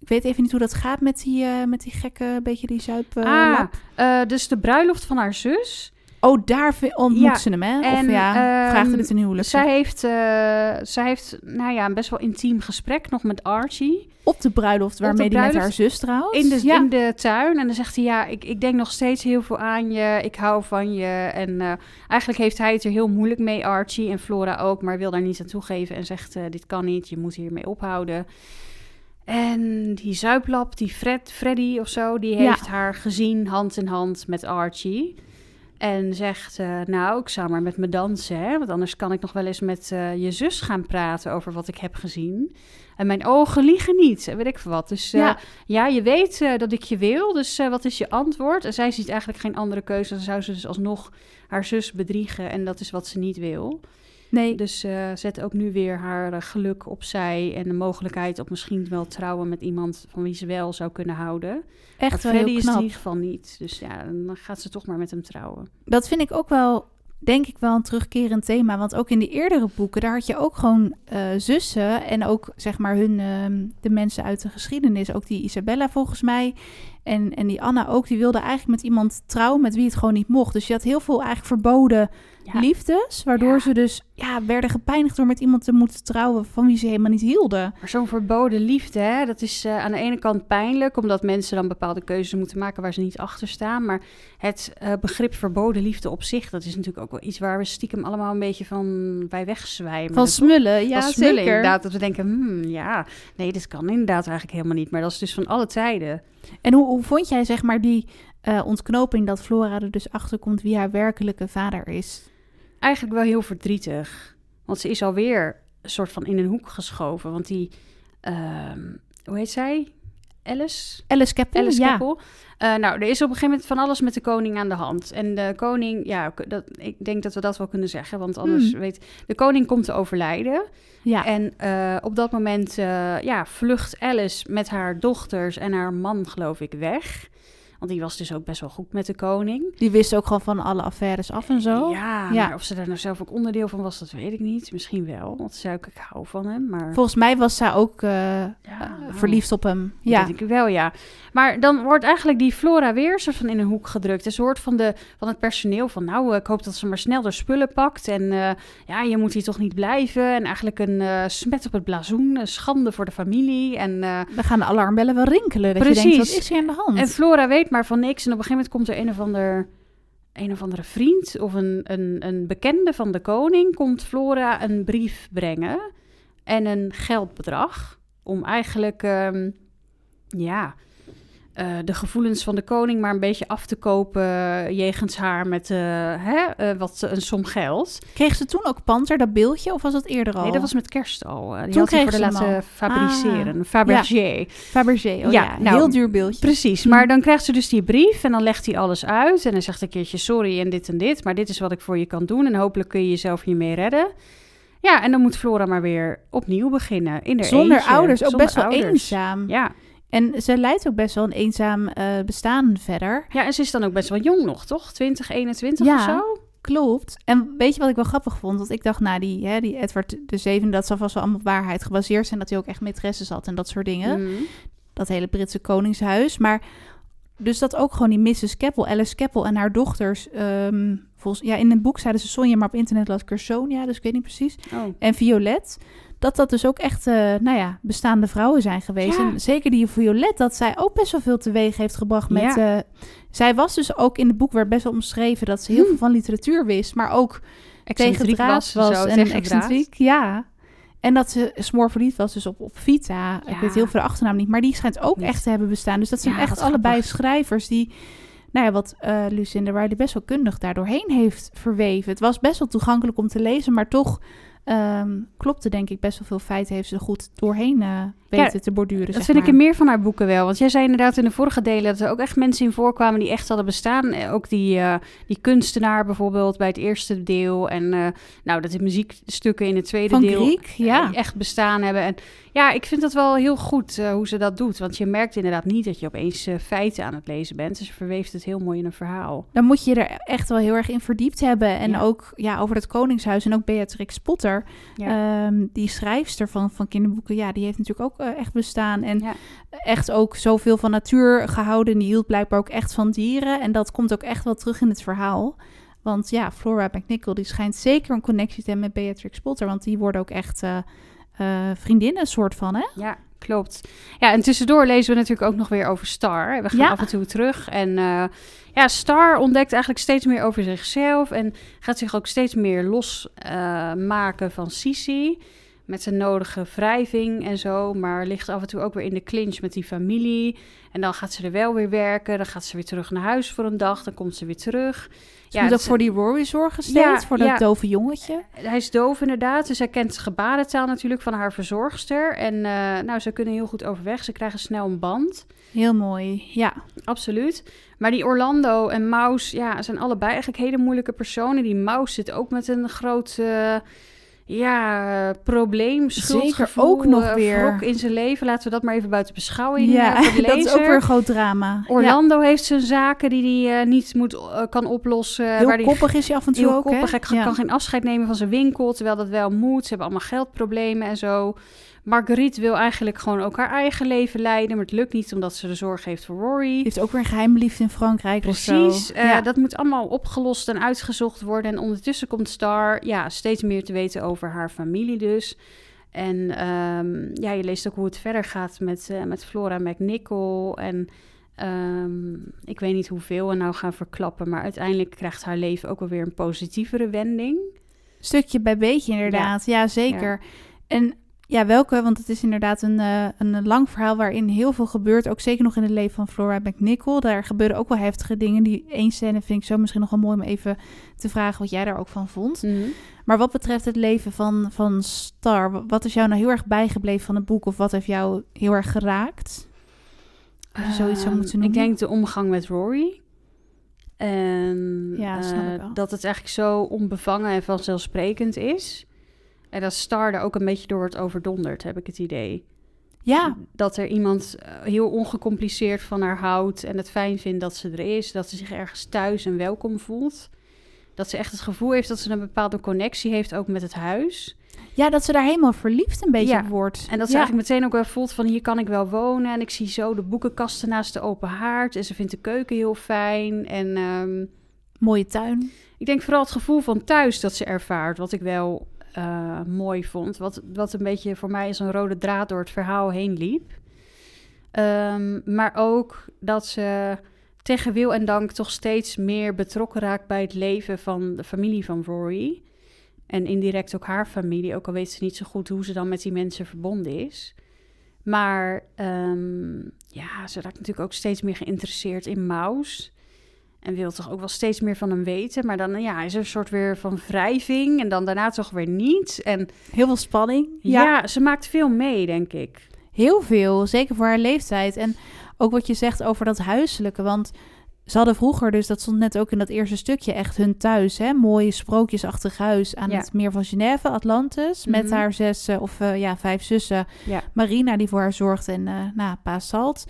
A: Ik weet even niet hoe dat gaat met die, eh, met die gekke, beetje die zuip... eh,
B: ah, eh, dus de bruiloft van haar zus.
A: Oh, daar ontmoet
B: Ja,
A: ze hem, hè?
B: en,
A: of ja, vraagt
B: ehm,
A: hij het een huwelijk?
B: Zij heeft, eh, zij heeft nou ja, een best wel intiem gesprek nog met Archie.
A: Op de bruiloft waarmee hij met haar zus trouwt.
B: In de,
A: ja.
B: in de tuin. En dan zegt hij, ja, ik, ik denk nog steeds heel veel aan je. Ik hou van je. En eh, eigenlijk heeft hij het er heel moeilijk mee, Archie. En Flora ook, maar wil daar niet aan toegeven. En zegt, eh, dit kan niet, je moet hiermee ophouden. En die zuiplap, die Fred, Freddy of zo, die
A: Ja.
B: heeft haar gezien hand in hand met Archie. En zegt, eh, nou, ik zou maar met me dansen, hè? want anders kan ik nog wel eens met eh, je zus gaan praten over wat ik heb gezien. En mijn ogen liegen niet, en weet ik veel wat. Dus eh,
A: Ja.
B: ja, je weet dat ik je wil, dus wat is je antwoord? En zij ziet eigenlijk geen andere keuze. Dan zou ze dus alsnog haar zus bedriegen en dat is wat ze niet wil.
A: Nee,
B: Dus eh, zet ook nu weer haar eh, geluk opzij en de mogelijkheid op misschien wel trouwen met iemand van wie ze wel zou kunnen houden.
A: echt wel
B: Freddy
A: heel
B: is in ieder geval niet. Dus ja, dan gaat ze toch maar met hem trouwen.
A: Dat vind ik ook wel, denk ik wel een terugkerend thema. Want ook in de eerdere boeken, daar had je ook gewoon eh, zussen. En ook, zeg maar, hun, ehm, de mensen uit de geschiedenis. Ook die Isabella volgens mij. En, en die Anna ook, die wilde eigenlijk met iemand trouwen met wie het gewoon niet mocht. Dus je had heel veel eigenlijk verboden
B: Ja.
A: liefdes. Waardoor
B: Ja.
A: ze dus ja, werden gepijnigd door met iemand te moeten trouwen van wie ze helemaal niet hielden.
B: Maar zo'n verboden liefde, hè, dat is eh, aan de ene kant pijnlijk, omdat mensen dan bepaalde keuzes moeten maken waar ze niet achter staan. Maar het eh, begrip verboden liefde op zich, dat is natuurlijk ook wel iets waar we stiekem allemaal een beetje van bij wegzwijmen.
A: Van smullen, ja
B: van smullen,
A: zeker.
B: inderdaad. Dat we denken, hmm, ja, nee, dit kan inderdaad eigenlijk helemaal niet. Maar dat is dus van alle tijden.
A: En hoe, hoe vond jij zeg maar die eh, ontknoping dat Flora er dus achter komt wie haar werkelijke vader is?
B: Eigenlijk wel heel verdrietig. Want ze is alweer een soort van in een hoek geschoven. Want die, ehm, hoe heet zij? Alice?
A: Alice Keppel,
B: Alice
A: ja.
B: Keppel. Eh, nou, er is op een gegeven moment van alles met de koning aan de hand. En de koning, ja, dat, ik denk dat we dat wel kunnen zeggen. Want anders
A: Hmm.
B: weet... De koning komt te overlijden.
A: Ja,
B: En eh, op dat moment eh, ja, vlucht Alice met haar dochters en haar man, geloof ik, weg. Want die was dus ook best wel goed met de koning.
A: die wist ook gewoon van alle affaires af en zo.
B: Ja,
A: Ja.
B: maar of ze daar nou zelf ook onderdeel van was, dat weet ik niet. Misschien wel, want ze zei ook, ik hou van hem. Maar
A: Volgens mij was zij ook eh,
B: Ja,
A: eh, verliefd op hem.
B: Ja. Denk ik wel, ja. Maar dan wordt eigenlijk die Flora weer soort van in een hoek gedrukt. Een soort van, de, van het personeel van... nou, eh, ik hoop dat ze maar snel de spullen pakt. En ja, je moet hier toch niet blijven. En eigenlijk een smet op het blazoen. Een schande voor de familie. En,
A: dan gaan de alarmbellen wel rinkelen. Dat je denkt, wat is hier aan de hand?
B: en Flora weet maar van niks. En op een gegeven moment komt er een of ander... een of andere vriend of een, een, een bekende van de koning komt Flora een brief brengen en een geldbedrag om eigenlijk, ehm, ja, eh, de gevoelens van de koning maar een beetje af te kopen jegens haar met eh, hè, eh, wat een som geld.
A: Kreeg ze toen ook Panter, dat beeldje, of was dat eerder al?
B: Nee, dat was met kerst al. Die
A: Toen
B: had
A: kreeg
B: voor de
A: ze
B: laten
A: al.
B: fabriceren.
A: Ah.
B: Fabergé.
A: Fabergé, oh ja,
B: Ja, nou,
A: heel duur beeldje.
B: Precies, maar dan krijgt ze dus die brief en dan legt hij alles uit. En dan zegt een keertje sorry en dit en dit, maar dit is wat ik voor je kan doen. En hopelijk kun je jezelf hiermee redden. Ja, en dan moet Flora maar weer opnieuw beginnen in
A: Zonder
B: eentje.
A: ouders, ook
B: Zonder
A: best wel
B: ouders.
A: eenzaam.
B: Ja.
A: En ze leidt ook best wel een eenzaam eh, bestaan verder.
B: ja, en ze is dan ook best wel jong nog, toch? 20, 21
A: Ja.
B: of zo?
A: Klopt. En weet je wat ik wel grappig vond? Want ik dacht, nou, die, hè, die Edward de Zevende, dat zal vast wel allemaal op waarheid gebaseerd zijn. Dat hij ook echt maîtresses had en dat soort dingen.
B: Mhm.
A: Dat hele Britse koningshuis. Maar dus dat ook gewoon die Mrs. Keppel, Alice Keppel en haar dochters. ehm, volgens, ja, in een boek zeiden ze Sonja, maar op internet las ik er Sonia, dus ik weet niet precies.
B: Oh.
A: En Violet. Dat dat dus ook echt, eh, nou ja, bestaande vrouwen zijn geweest.
B: Ja.
A: En zeker die Violet, dat zij ook best wel veel teweeg heeft gebracht met... eh, zij was dus ook in het boek werd best wel omschreven dat ze heel
B: Hmm.
A: veel van literatuur wist, maar ook tegen was,
B: zo,
A: en excentriek. Ja. En dat ze smoor verliefd was dus op, op Vita. Ik weet heel veel de achternaam niet, maar die schijnt ook
B: Niet.
A: echt te hebben bestaan. Dus dat zijn
B: Ja,
A: echt allebei
B: grappig.
A: schrijvers die, nou ja, wat eh Lucinda Riley best wel kundig daardoorheen heeft verweven. Het was best wel toegankelijk om te lezen, maar toch ehm, klopte denk ik best wel veel feiten heeft ze er goed doorheen eh, weten te borduren.
B: Dat vind ik in meer van haar boeken wel. Want jij zei inderdaad in de vorige delen dat er ook echt mensen in voorkwamen die echt hadden bestaan. Eh, Ook die, eh, die kunstenaar bijvoorbeeld bij het eerste deel. En nou, dat de muziekstukken in het tweede
A: Van
B: deel
A: Griek, ja.
B: echt bestaan hebben. En ja, ik vind dat wel heel goed eh, hoe ze dat doet. Want je merkt inderdaad niet dat je opeens eh, feiten aan het lezen bent. Dus ze verweeft het heel mooi in een verhaal.
A: Dan moet je er echt wel heel erg in verdiept hebben. En
B: Ja.
A: ook ja, over het Koningshuis en ook Beatrix Potter. Ehm, die schrijfster van, van kinderboeken, ja, die heeft natuurlijk ook eh, echt bestaan. En
B: Ja.
A: echt ook zoveel van natuur gehouden. En die hield blijkbaar ook echt van dieren. En dat komt ook echt wel terug in het verhaal. Want ja, Flora McNichol, die schijnt zeker een connectie te hebben met Beatrix Potter. Want die worden ook echt eh, vriendinnen, soort van, hè?
B: Ja, klopt. Ja, en tussendoor lezen we natuurlijk ook nog weer over Star. We gaan
A: Ja.
B: af en toe terug. En eh, ja, Star ontdekt eigenlijk steeds meer over zichzelf. En gaat zich ook steeds meer losmaken maken van Sisi. Met zijn nodige wrijving en zo. Maar ligt af en toe ook weer in de clinch met die familie. En dan gaat ze er wel weer werken. Dan gaat ze weer terug naar huis voor een dag. Dan komt ze weer terug.
A: Ze moet
B: dat
A: ook voor die Rory zorgen steeds,
B: Ja,
A: voor dat
B: ja.
A: dove jongetje.
B: Hij is doof inderdaad, dus hij kent gebarentaal natuurlijk van haar verzorgster. En eh, nou, ze kunnen heel goed overweg. Ze krijgen snel een band.
A: Heel mooi, ja.
B: Absoluut. Maar die Orlando en Maus, ja, zijn allebei eigenlijk hele moeilijke personen. Die Maus zit ook met een groot, eh, ja, probleem, schuldgevoel,
A: ook nog
B: eh,
A: weer.
B: in zijn leven. Laten we dat maar even buiten beschouwing
A: Ja,
B: eh, voor de
A: dat is ook weer een groot drama. Ja.
B: Orlando heeft zijn zaken die hij eh, niet moet, kan oplossen.
A: Heel
B: waar die
A: koppig is hij af en toe
B: Heel
A: ook,
B: koppig.
A: hè?
B: Hij
A: Ja.
B: kan geen afscheid nemen van zijn winkel, terwijl dat wel moet. Ze hebben allemaal geldproblemen en zo. Marguerite wil eigenlijk gewoon ook haar eigen leven leiden, maar het lukt niet omdat ze de zorg heeft voor Rory.
A: Heeft ook weer een geheime liefde in Frankrijk
B: Precies, eh,
A: ja.
B: dat moet allemaal opgelost en uitgezocht worden. En ondertussen komt Star ja, steeds meer te weten over haar familie dus. En ehm, ja, je leest ook hoe het verder gaat met, eh, met Flora McNichol. En ehm, ik weet niet hoeveel we nou gaan verklappen, maar uiteindelijk krijgt haar leven ook wel weer een positievere wending.
A: Stukje bij beetje inderdaad. Ja, zeker. En ja, welke? Want het is inderdaad een, eh, een lang verhaal waarin heel veel gebeurt. Ook zeker nog in het leven van Flora McNichol. Daar gebeuren ook wel heftige dingen. Die één scène vind ik zo misschien nog wel mooi om even te vragen wat jij daar ook van vond. Maar wat betreft het leven van, van Star, wa- wat is jou nou heel erg bijgebleven van het boek? Of wat heeft jou heel erg geraakt? Als je zoiets zou
B: Ehm,
A: moeten
B: Ik
A: noemen.
B: denk de omgang met Rory. En
A: Ja, ik
B: eh, dat het eigenlijk zo onbevangen en vanzelfsprekend is. En dat Star er ook een beetje door wordt overdonderd, heb ik het idee.
A: Ja,
B: Dat er iemand eh, heel ongecompliceerd van haar houdt en het fijn vindt dat ze er is. Dat ze zich ergens thuis en welkom voelt. Dat ze echt het gevoel heeft dat ze een bepaalde connectie heeft ook met het huis.
A: ja, dat ze daar helemaal verliefd een beetje
B: Ja.
A: op wordt.
B: En dat ze
A: ja.
B: eigenlijk meteen ook wel voelt van hier kan ik wel wonen. En ik zie zo de boekenkasten naast de open haard. En ze vindt de keuken heel fijn. En ehm,
A: Mooie tuin.
B: ik denk vooral het gevoel van thuis dat ze ervaart. Wat ik wel eh, mooi vond. Wat, wat een beetje voor mij als een rode draad door het verhaal heen liep. Ehm, maar ook dat ze tegen wil en dank toch steeds meer betrokken raakt bij het leven van de familie van Rory. En indirect ook haar familie, ook al weet ze niet zo goed hoe ze dan met die mensen verbonden is. Maar ehm, ja, ze raakt natuurlijk ook steeds meer geïnteresseerd in Maus. En wil toch ook wel steeds meer van hem weten. Maar dan ja, is er een soort weer van wrijving. En dan daarna toch weer niet. En
A: Heel veel spanning.
B: ja, ze maakt veel mee, denk ik.
A: Heel veel, zeker voor haar leeftijd. En ook wat je zegt over dat huiselijke. Want ze hadden vroeger, dus dat stond net ook in dat eerste stukje, echt hun thuis. Hè? Mooi sprookjesachtig huis aan
B: Ja.
A: het meer van Genève, Atlantis. Met
B: Mhm.
A: haar zes, eh, of eh, ja, vijf zussen.
B: Ja.
A: Marina die voor haar zorgde en eh nou, pa Salt.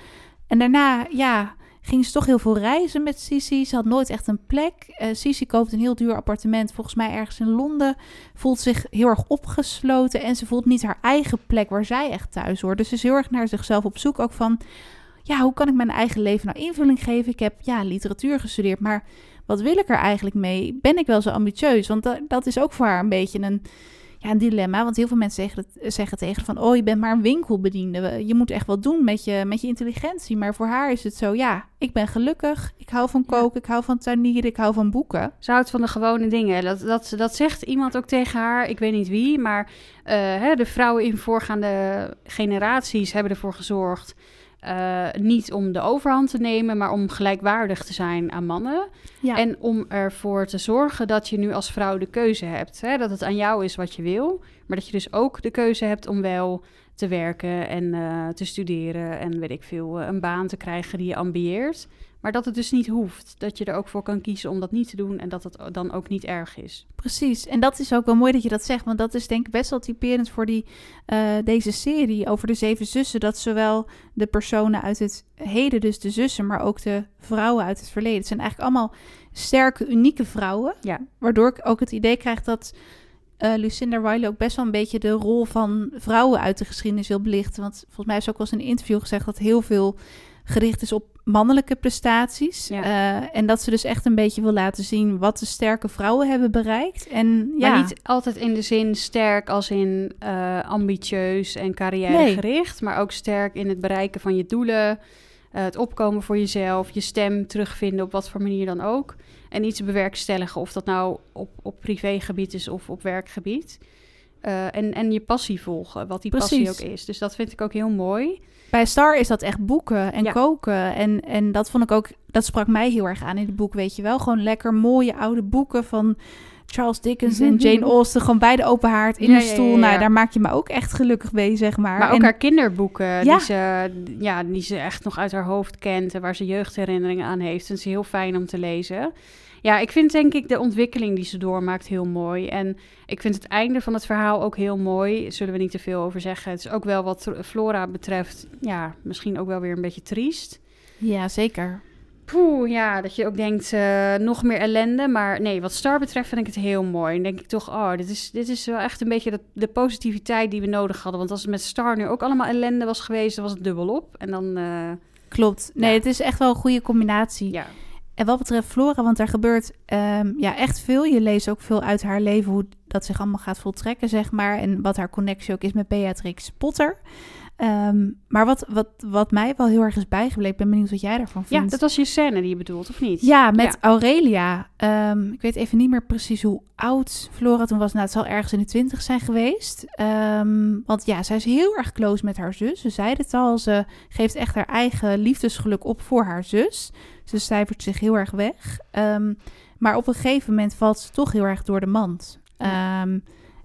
A: En daarna, ja, ging ze toch heel veel reizen met Sisi. Ze had nooit echt een plek. Eh Sisi koopt een heel duur appartement, volgens mij ergens in Londen. Voelt zich heel erg opgesloten en ze voelt niet haar eigen plek waar zij echt thuis hoort. Dus ze is heel erg naar zichzelf op zoek ook van... Ja, hoe kan ik mijn eigen leven nou invulling geven? Ik heb ja, literatuur gestudeerd, maar wat wil ik er eigenlijk mee? Ben ik wel zo ambitieus? Want da- dat is ook voor haar een beetje een, ja, een dilemma. Want heel veel mensen zeggen, het, zeggen tegen van... oh, je bent maar een winkelbediende. Je moet echt wat doen met je, met je intelligentie. Maar voor haar is het zo, ja, ik ben gelukkig. Ik hou van
B: Ja.
A: koken, ik hou van tuinieren, ik hou van boeken.
B: Ze houdt van de gewone dingen. Dat, dat, dat zegt iemand ook tegen haar. Ik weet niet wie, maar eh, hè, de vrouwen in voorgaande generaties hebben ervoor gezorgd. Eh, niet om de overhand te nemen, maar om gelijkwaardig te zijn aan mannen.
A: Ja,
B: En om ervoor te zorgen dat je nu als vrouw de keuze hebt. Hè? Dat het aan jou is wat je wil. Maar dat je dus ook de keuze hebt om wel te werken en eh, te studeren. En weet ik veel, eh, een baan te krijgen die je ambieert. Maar dat het dus niet hoeft. Dat je er ook voor kan kiezen om dat niet te doen. En dat het dan ook niet erg is.
A: precies. En dat is ook wel mooi dat je dat zegt. Want dat is denk ik best wel typerend voor die, eh, deze serie over de zeven zussen. Dat zowel de personen uit het heden, dus de zussen, maar ook de vrouwen uit het verleden. Het zijn eigenlijk allemaal sterke, unieke vrouwen.
B: Ja.
A: Waardoor ik ook het idee krijg dat eh, Lucinda Riley ook best wel een beetje de rol van vrouwen uit de geschiedenis wil belichten. Want volgens mij is ze ook wel eens in een interview gezegd dat heel veel gericht is op mannelijke prestaties.
B: Ja.
A: Eh, en dat ze dus echt een beetje wil laten zien wat de sterke vrouwen hebben bereikt. En ja,
B: Maar niet altijd in de zin sterk als in eh, ambitieus en carrièregericht. Maar ook sterk in het bereiken van je doelen. eh, het opkomen voor jezelf. Je stem terugvinden op wat voor manier dan ook. En iets bewerkstelligen. Of dat nou op, op privégebied is of op werkgebied. Eh, en, en je passie volgen. Wat die passie ook is. Dus dat vind ik ook heel mooi.
A: bij Star is dat echt boeken en
B: Ja.
A: koken. En, en dat vond ik ook, dat sprak mij heel erg aan in het boek, weet je wel. Gewoon lekker mooie oude boeken van Charles Dickens en Jane Austen. Gewoon bij de open haard in
B: Ja,
A: een stoel.
B: ja.
A: Nou, daar maak je me ook echt gelukkig mee, zeg maar.
B: Maar ook
A: En-
B: haar kinderboeken, die, ze, ja, die ze echt nog uit haar hoofd kent en waar ze jeugdherinneringen aan heeft. En is heel fijn om te lezen. Ja, ik vind denk ik de ontwikkeling die ze doormaakt heel mooi. En ik vind het einde van het verhaal ook heel mooi. Zullen we niet te veel over zeggen. Het is ook wel wat Flora betreft, ja, misschien ook wel weer een beetje triest.
A: Ja, zeker.
B: Poeh, ja, dat je ook denkt, eh, nog meer ellende. Maar nee, wat Star betreft vind ik het heel mooi. En denk ik toch, oh, dit is, dit is wel echt een beetje de, de positiviteit die we nodig hadden. Want als het met Star nu ook allemaal ellende was geweest, dan was het dubbelop. En dan, eh,
A: Klopt. Nee,
B: Ja.
A: het is echt wel een goede combinatie.
B: ja.
A: En wat betreft Flora, want daar gebeurt ehm, ja, echt veel. Je leest ook veel uit haar leven, hoe dat zich allemaal gaat voltrekken, zeg maar. En wat haar connectie ook is met Beatrix Potter. Ehm, maar wat, wat, wat mij wel heel erg is bijgebleven, ben benieuwd wat jij daarvan
B: ja,
A: vindt.
B: dat was je scène die je bedoelt, of niet?
A: Ja, met
B: Ja.
A: Aurelia. Ehm, ik weet even niet meer precies hoe oud Flora toen was. Nou, het zal ergens in de twintig zijn geweest. Want ja, zij is heel erg close met haar zus. Ze zei het al, ze geeft echt haar eigen liefdesgeluk op voor haar zus. Ze cijfert zich heel erg weg. Ehm, maar op een gegeven moment valt ze toch heel erg door de mand.
B: Ja.
A: Ehm,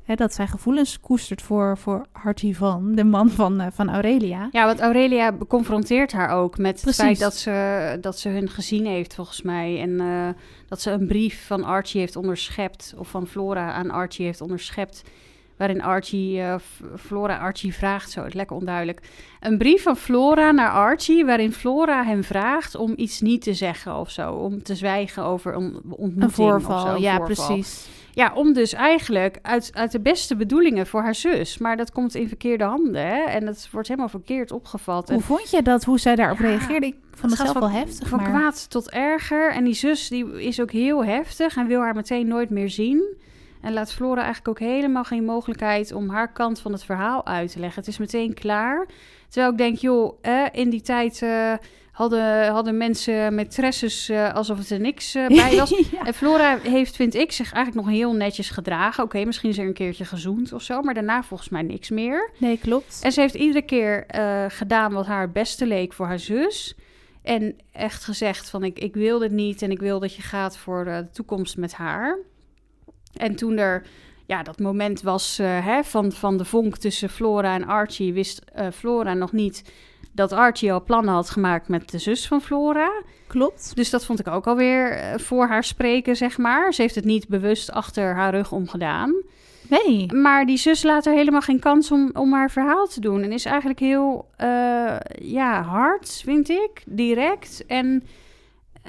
A: hè, dat zij gevoelens koestert voor, voor Harty van, de man van, eh, van Aurelia.
B: Ja, want Aurelia confronteert haar ook met
A: Precies.
B: het feit dat ze, dat ze hun gezien heeft, volgens mij. En eh, dat ze een brief van Archie heeft onderschept, of van Flora aan Archie heeft onderschept. Waarin Archie, F- Flora Archie vraagt, zo, het lekker onduidelijk. Een brief van Flora naar Archie, waarin Flora hem vraagt om iets niet te zeggen of zo. Om te zwijgen over een ontmoeting.
A: Een
B: of zo,
A: voorval,
B: een
A: ja,
B: voorval.
A: precies.
B: Ja, om dus eigenlijk uit, uit de beste bedoelingen voor haar zus. Maar dat komt in verkeerde handen, hè? En dat wordt helemaal verkeerd opgevat. En
A: Hoe vond je dat, hoe zij daarop
B: Ja,
A: reageerde? Ik vond het zelf wel heftig,
B: Van
A: maar...
B: kwaad tot erger. En die zus die is ook heel heftig en wil haar meteen nooit meer zien. En laat Flora eigenlijk ook helemaal geen mogelijkheid om haar kant van het verhaal uit te leggen. Het is meteen klaar. Terwijl ik denk, joh, eh, in die tijd eh, hadden, hadden mensen met tresses uh, alsof het er niks uh, bij was.
A: Ja.
B: En Flora heeft, vind ik, zich eigenlijk nog heel netjes gedragen. Oké, misschien is er een keertje gezoend of zo, maar daarna volgens mij niks meer.
A: Nee, klopt.
B: En ze heeft iedere keer gedaan wat haar het beste leek voor haar zus. En echt gezegd van ik, ik wil dit niet en ik wil dat je gaat voor de toekomst met haar. En toen er ja, dat moment was uh, hè, van, van de vonk tussen Flora en Archie, wist uh, Flora nog niet dat Archie al plannen had gemaakt met de zus van Flora.
A: Klopt.
B: Dus dat vond ik ook alweer uh, voor haar spreken, zeg maar. Ze heeft het niet bewust achter haar rug omgedaan.
A: Nee.
B: Maar die zus laat er helemaal geen kans om, om haar verhaal te doen. En is eigenlijk heel uh, ja, hard, vind ik. Direct. En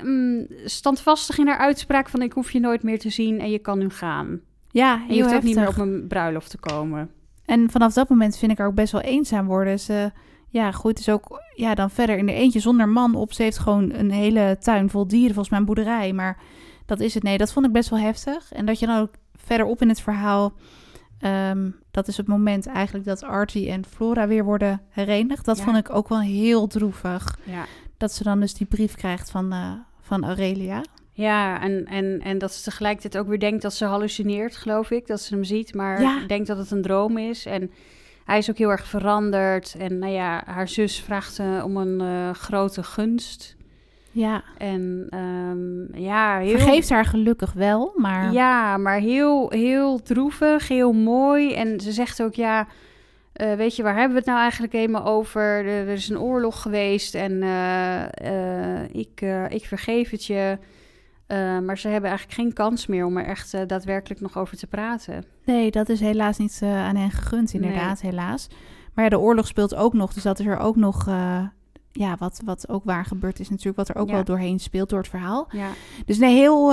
B: um, standvastig in haar uitspraak van... ik hoef je nooit meer te zien en je kan nu gaan.
A: Ja,
B: en je hoeft ook niet meer op mijn bruiloft te komen.
A: En vanaf dat moment vind ik haar ook best wel eenzaam worden. Ze ja, groeit dus ook ja, dan verder in de eentje zonder man op. Ze heeft gewoon een hele tuin vol dieren, volgens mij een boerderij. Maar dat is het. Nee, dat vond ik best wel heftig. En dat je dan ook verderop in het verhaal... Um, dat is het moment eigenlijk dat Archie en Flora weer worden herenigd. Dat
B: Ja.
A: vond ik ook wel heel droevig.
B: Ja.
A: Dat ze dan dus die brief krijgt van, uh, van Aurelia.
B: Ja, en, en, en dat ze tegelijkertijd ook weer denkt dat ze hallucineert, geloof ik. Dat ze hem ziet, maar
A: Ja.
B: denkt dat het een droom is. En hij is ook heel erg veranderd. En nou ja, haar zus vraagt eh, om een eh, grote gunst.
A: Ja,
B: En ehm, ja, heel...
A: vergeeft haar gelukkig wel, maar...
B: Ja, maar heel, heel droevig, heel mooi. En ze zegt ook, ja, eh, weet je, waar hebben we het nou eigenlijk helemaal over? Er, er is een oorlog geweest en eh, eh, ik, ik vergeef het je. Maar ze hebben eigenlijk geen kans meer om er echt daadwerkelijk nog over te praten.
A: Nee, dat is helaas niet aan hen gegund, inderdaad, helaas. Maar ja, de oorlog speelt ook nog, dus dat is er ook nog... ja, wat, wat ook waar gebeurd is natuurlijk, wat er ook
B: Ja.
A: wel doorheen speelt door het verhaal.
B: Ja,
A: Dus nee, heel,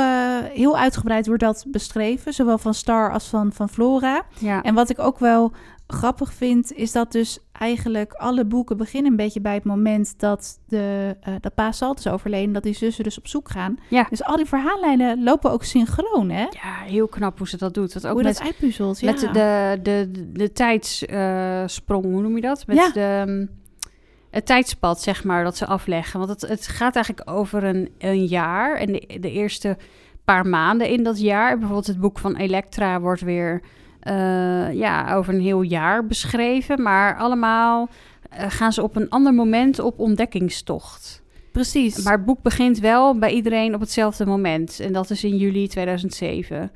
A: heel uitgebreid wordt dat beschreven, zowel van Star als van, van Flora.
B: ja.
A: En wat ik ook wel grappig vind, is dat dus eigenlijk alle boeken beginnen een beetje bij het moment dat, de, eh dat pa Salt is overleden, dat die zussen dus op zoek gaan.
B: Ja.
A: Dus al die verhaallijnen lopen ook synchroon, hè?
B: ja, heel knap hoe ze dat doet. Dat ook
A: Hoe
B: met,
A: dat uitpuzzelt, ja.
B: met de, de, de, de tijdssprong, hoe noem je dat? Met
A: Ja.
B: de, um, het tijdspad, zeg maar, dat ze afleggen. Want het, het gaat eigenlijk over een, een jaar. En de, de eerste paar maanden in dat jaar. Bijvoorbeeld het boek van Elektra wordt weer eh, ja, over een heel jaar beschreven. Maar allemaal eh, gaan ze op een ander moment op ontdekkingstocht.
A: Precies.
B: Maar het boek begint wel bij iedereen op hetzelfde moment. En dat is in juli 2007.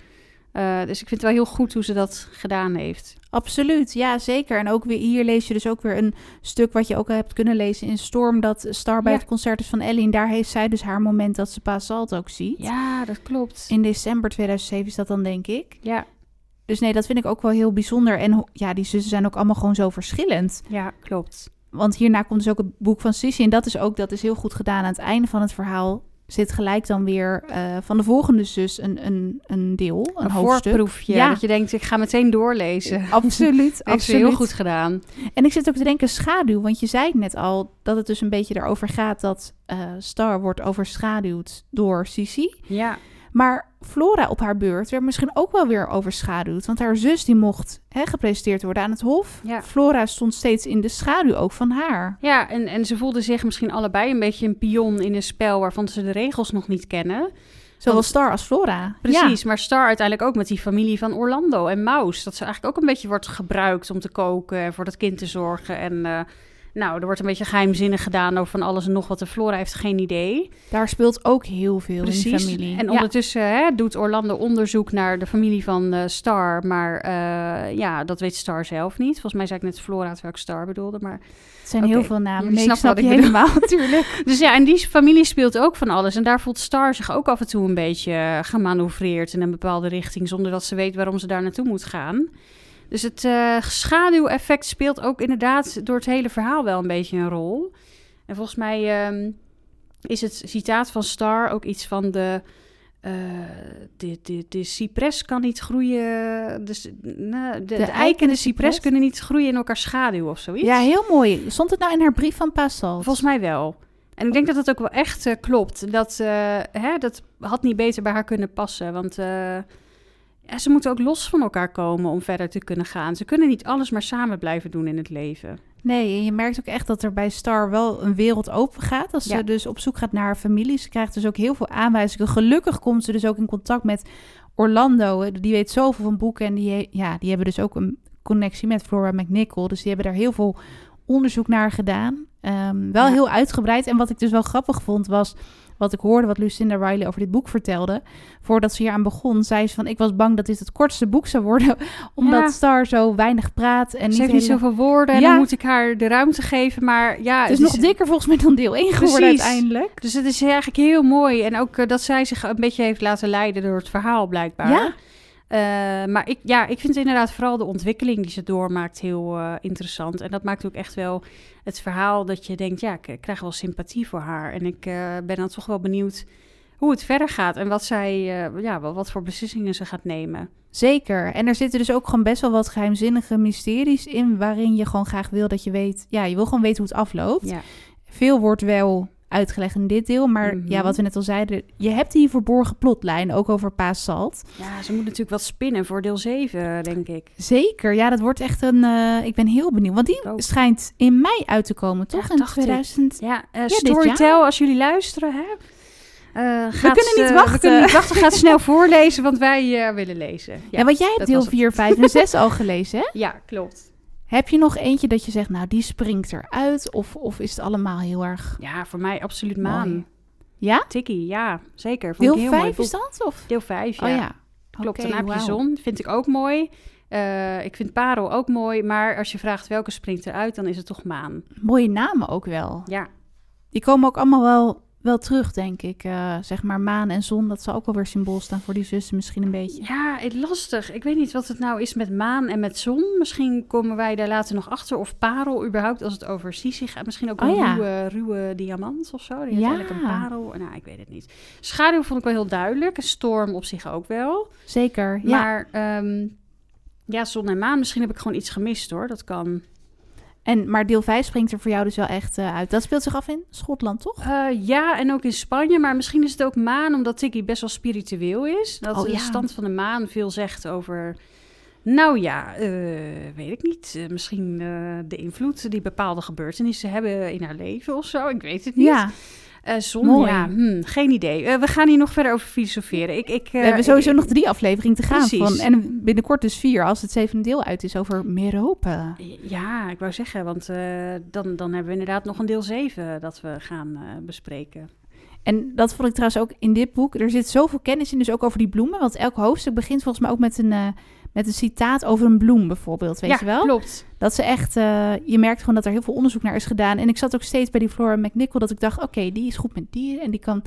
B: Eh, dus ik vind het wel heel goed hoe ze dat gedaan heeft.
A: Absoluut, ja zeker. En ook weer hier lees je dus ook weer een stuk wat je ook hebt kunnen lezen in Storm, dat Star bij
B: Ja.
A: het concert is van Ellie. En daar heeft zij dus haar moment dat ze Pa Salt ook ziet.
B: Ja, dat klopt.
A: In december 2007 is dat dan, denk ik.
B: Ja,
A: Dus nee, dat vind ik ook wel heel bijzonder. En ja, die zussen zijn ook allemaal gewoon zo verschillend.
B: ja, klopt.
A: Want hierna komt dus ook het boek van Sissy. En dat is ook, dat is heel goed gedaan. Aan het einde van het verhaal zit gelijk dan weer eh, van de volgende zus een, een, een deel, een,
B: Een,
A: hoofdstuk.
B: voorproefje.
A: Ja.
B: Dat je denkt, ik ga meteen doorlezen.
A: Absoluut,
B: ze
A: absoluut.
B: heel goed gedaan.
A: En ik zit ook te denken schaduw, want je zei net al dat het dus een beetje erover gaat dat eh, Star wordt overschaduwd door Sissy.
B: Ja,
A: Maar Flora op haar beurt werd misschien ook wel weer overschaduwd, want haar zus die mocht hè, gepresenteerd worden aan het hof.
B: Ja.
A: Flora stond steeds in de schaduw ook van haar.
B: ja en, en ze voelden zich misschien allebei een beetje een pion in een spel waarvan ze de regels nog niet kennen.
A: Zowel
B: Want-
A: Star als Flora.
B: Precies, maar Star uiteindelijk ook met die familie van Orlando en Maus. Dat ze eigenlijk ook een beetje wordt gebruikt om te koken en voor dat kind te zorgen. En eh, nou, er wordt een beetje geheimzinnig gedaan over van alles en nog wat. En Flora heeft geen idee.
A: Daar speelt ook heel veel in die familie.
B: En
A: Ja.
B: ondertussen hè, doet Orlando onderzoek naar de familie van eh, Star. Maar eh, ja, dat weet Star zelf niet. Volgens mij zei ik net Flora terwijl ik Star bedoelde. Maar...
A: Het zijn heel veel namen. Nee, ik snap je
B: ik
A: helemaal natuurlijk.
B: Dus ja, en die familie speelt ook van alles. En daar voelt Star zich ook af en toe een beetje gemanoeuvreerd in een bepaalde richting. Zonder dat ze weet waarom ze daar naartoe moet gaan. Dus het eh, schaduweffect speelt ook inderdaad door het hele verhaal wel een beetje een rol. En volgens mij ehm, is het citaat van Star ook iets van de... eh, de, de, de cypres kan niet groeien. Dus, nou, de, de,
A: eik
B: eik en de cypres
A: cypres?
B: kunnen niet groeien in elkaar schaduw of zoiets.
A: Ja, heel mooi. Stond het nou in haar brief van Pascal?
B: Volgens mij wel. En ik denk dat dat ook wel echt eh, klopt. Dat, hè, dat had niet beter bij haar kunnen passen. Want ja, ze moeten ook los van elkaar komen om verder te kunnen gaan. Ze kunnen niet alles maar samen blijven doen in het leven.
A: Nee, en je merkt ook echt dat er bij Star wel een wereld open gaat. Als
B: Ja.
A: ze dus op zoek gaat naar haar familie. Ze krijgt dus ook heel veel aanwijzingen. Gelukkig komt ze dus ook in contact met Orlando. Die weet zoveel van boeken. En die, ja, die hebben dus ook een connectie met Flora McNichol. Dus die hebben daar heel veel onderzoek naar gedaan. Ehm, wel
B: Ja.
A: heel uitgebreid. En wat ik dus wel grappig vond was... Wat ik hoorde wat Lucinda Riley over dit boek vertelde. Voordat ze hier aan begon, zei ze van... Ik was bang dat dit het kortste boek zou worden. Omdat
B: Ja.
A: Star zo weinig praat. En
B: Ze
A: niet
B: heeft niet zoveel woorden en
A: Ja.
B: dan moet ik haar de ruimte geven. Maar ja,
A: Het is nog dikker volgens mij dan deel 1 geworden
B: Precies.
A: uiteindelijk.
B: Dus het is eigenlijk heel mooi. En ook eh, dat zij zich een beetje heeft laten leiden door het verhaal, blijkbaar.
A: Ja.
B: Eh, maar ik, ja, ik vind inderdaad vooral de ontwikkeling die ze doormaakt heel eh, interessant. En dat maakt ook echt wel het verhaal dat je denkt, ja, ik eh, krijg wel sympathie voor haar. En ik ben dan toch wel benieuwd hoe het verder gaat en wat zij, ja, wat, wat voor beslissingen ze gaat nemen.
A: Zeker. En er zitten dus ook gewoon best wel wat geheimzinnige mysteries in... waarin je gewoon graag wil dat je weet... Ja, je wil gewoon weten hoe het afloopt.
B: Ja.
A: Veel wordt wel uitgelegd in dit deel. Maar
B: Mhm.
A: ja, wat we net al zeiden... je hebt die verborgen plotlijn, ook over Paas Salt.
B: ja, ze moet natuurlijk wat spinnen voor deel 7, denk ik.
A: Zeker. Ja, dat wordt echt een... eh, ik ben heel benieuwd. Want die
B: ook.
A: schijnt in mei uit te komen, toch?
B: Ja,
A: in
B: dacht ik.
A: 2000...
B: Ja, eh
A: dit
B: Storytel, als jullie luisteren, hè? Eh, gaat,
A: kunnen niet wachten.
B: We kunnen niet wachten. Gaat snel voorlezen, want wij willen lezen.
A: Ja, want jij hebt deel
B: was het.
A: 4, 5 en 6 al gelezen, hè?
B: Ja, klopt.
A: Heb je nog eentje dat je zegt, nou, die springt eruit? Of, of is het allemaal heel erg...
B: Ja, voor mij absoluut
A: Mooi.
B: maan.
A: Ja?
B: Tikkie, ja, zeker. Vond
A: Deel
B: ik heel mooi
A: 5
B: boek.
A: is dat? Of?
B: Deel 5, ja.
A: Oh ja.
B: Klopt, heb je
A: wauw.
B: zon. Vind ik ook mooi. Eh, ik vind Parel ook mooi. Maar als je vraagt welke springt eruit, dan is het toch maan.
A: Mooie namen ook wel.
B: Ja,
A: Die komen ook allemaal wel, wel terug, denk ik. Eh, zeg maar maan en zon, dat zal ook wel weer symbool staan voor die zussen misschien een beetje.
B: ja het, lastig. Ik weet niet wat het nou is met maan en met zon. Misschien komen wij daar later nog achter. Of Parel überhaupt, als het over Sisi gaat. Misschien ook een
A: Oh ja.
B: ruwe, ruwe diamant of zo. Die
A: Ja.
B: eigenlijk een parel. Nou, ik weet het niet. Schaduw vond ik wel heel duidelijk. Een storm op zich ook wel.
A: Zeker, ja.
B: Maar ehm, ja, zon en maan. Misschien heb ik gewoon iets gemist hoor. Dat kan.
A: En, maar deel 5 springt er voor jou dus wel echt eh, uit. Dat speelt zich af in Schotland, toch?
B: Eh, ja, en ook in Spanje. Maar misschien is het ook maan, omdat Tiki best wel spiritueel is. Dat
A: Oh,
B: de stand van de maan veel zegt over... Nou ja, eh, weet ik niet. Misschien de invloed die bepaalde gebeurtenissen hebben in haar leven of zo. Ik weet het niet.
A: Ja,
B: Eh, zon,
A: Mooi.
B: ja, hmm, geen idee. Eh, we gaan hier nog verder over filosoferen. Ik, ik, eh,
A: we hebben
B: ik-
A: sowieso nog drie afleveringen te gaan. Van, en binnenkort dus vier, als het zevende deel uit is, over Merope.
B: Ja, ik wou zeggen, want eh, dan, dan hebben we inderdaad nog een deel 7 dat we gaan eh, bespreken.
A: En dat vond ik trouwens ook in dit boek. Er zit zoveel kennis in, dus ook over die bloemen. Want elk hoofdstuk begint volgens mij ook met een, eh, met een citaat over een bloem bijvoorbeeld, weet
B: ja,
A: je wel?
B: klopt.
A: Dat ze echt, eh, je merkt gewoon dat er heel veel onderzoek naar is gedaan. En ik zat ook steeds bij die Flora McNichol dat ik dacht, oké, die is goed met dieren. En die kan,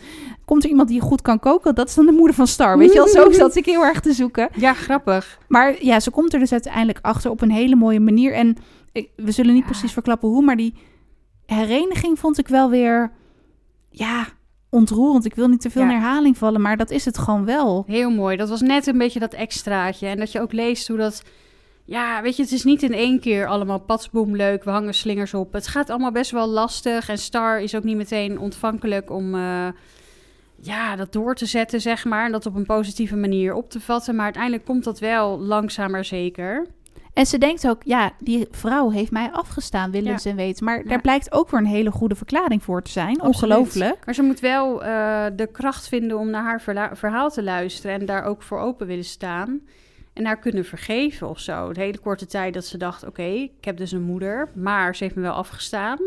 A: komt er iemand die goed kan koken? Dat is dan de moeder van Star, weet je wel? Zo zat ik heel erg te zoeken.
B: Ja, grappig.
A: Maar ja, ze komt er dus uiteindelijk achter op een hele mooie manier. En ik, we zullen niet
B: Ja.
A: precies verklappen hoe, maar die hereniging vond ik wel weer, ja, ontroerend. Ik wil niet te veel
B: Ja.
A: in herhaling vallen, maar dat is het gewoon wel.
B: Heel mooi. Dat was net een beetje dat extraatje. En dat je ook leest hoe dat... Ja, weet je, het is niet in één keer allemaal patsboom leuk. We hangen slingers op. Het gaat allemaal best wel lastig. En Star is ook niet meteen ontvankelijk om... eh, ja, dat door te zetten, zeg maar. En dat op een positieve manier op te vatten. Maar uiteindelijk komt dat wel langzaam maar zeker.
A: En ze denkt ook, ja, die vrouw heeft mij afgestaan, willens en weten. Maar
B: Ja.
A: daar blijkt ook weer een hele goede verklaring voor te zijn.
B: Absoluut.
A: Ongelooflijk.
B: Maar ze moet wel eh, de kracht vinden om naar haar verhaal te luisteren. En daar ook voor open willen staan. En haar kunnen vergeven of zo. De hele korte tijd dat ze dacht: oké, ik heb dus een moeder. Maar ze heeft me wel afgestaan.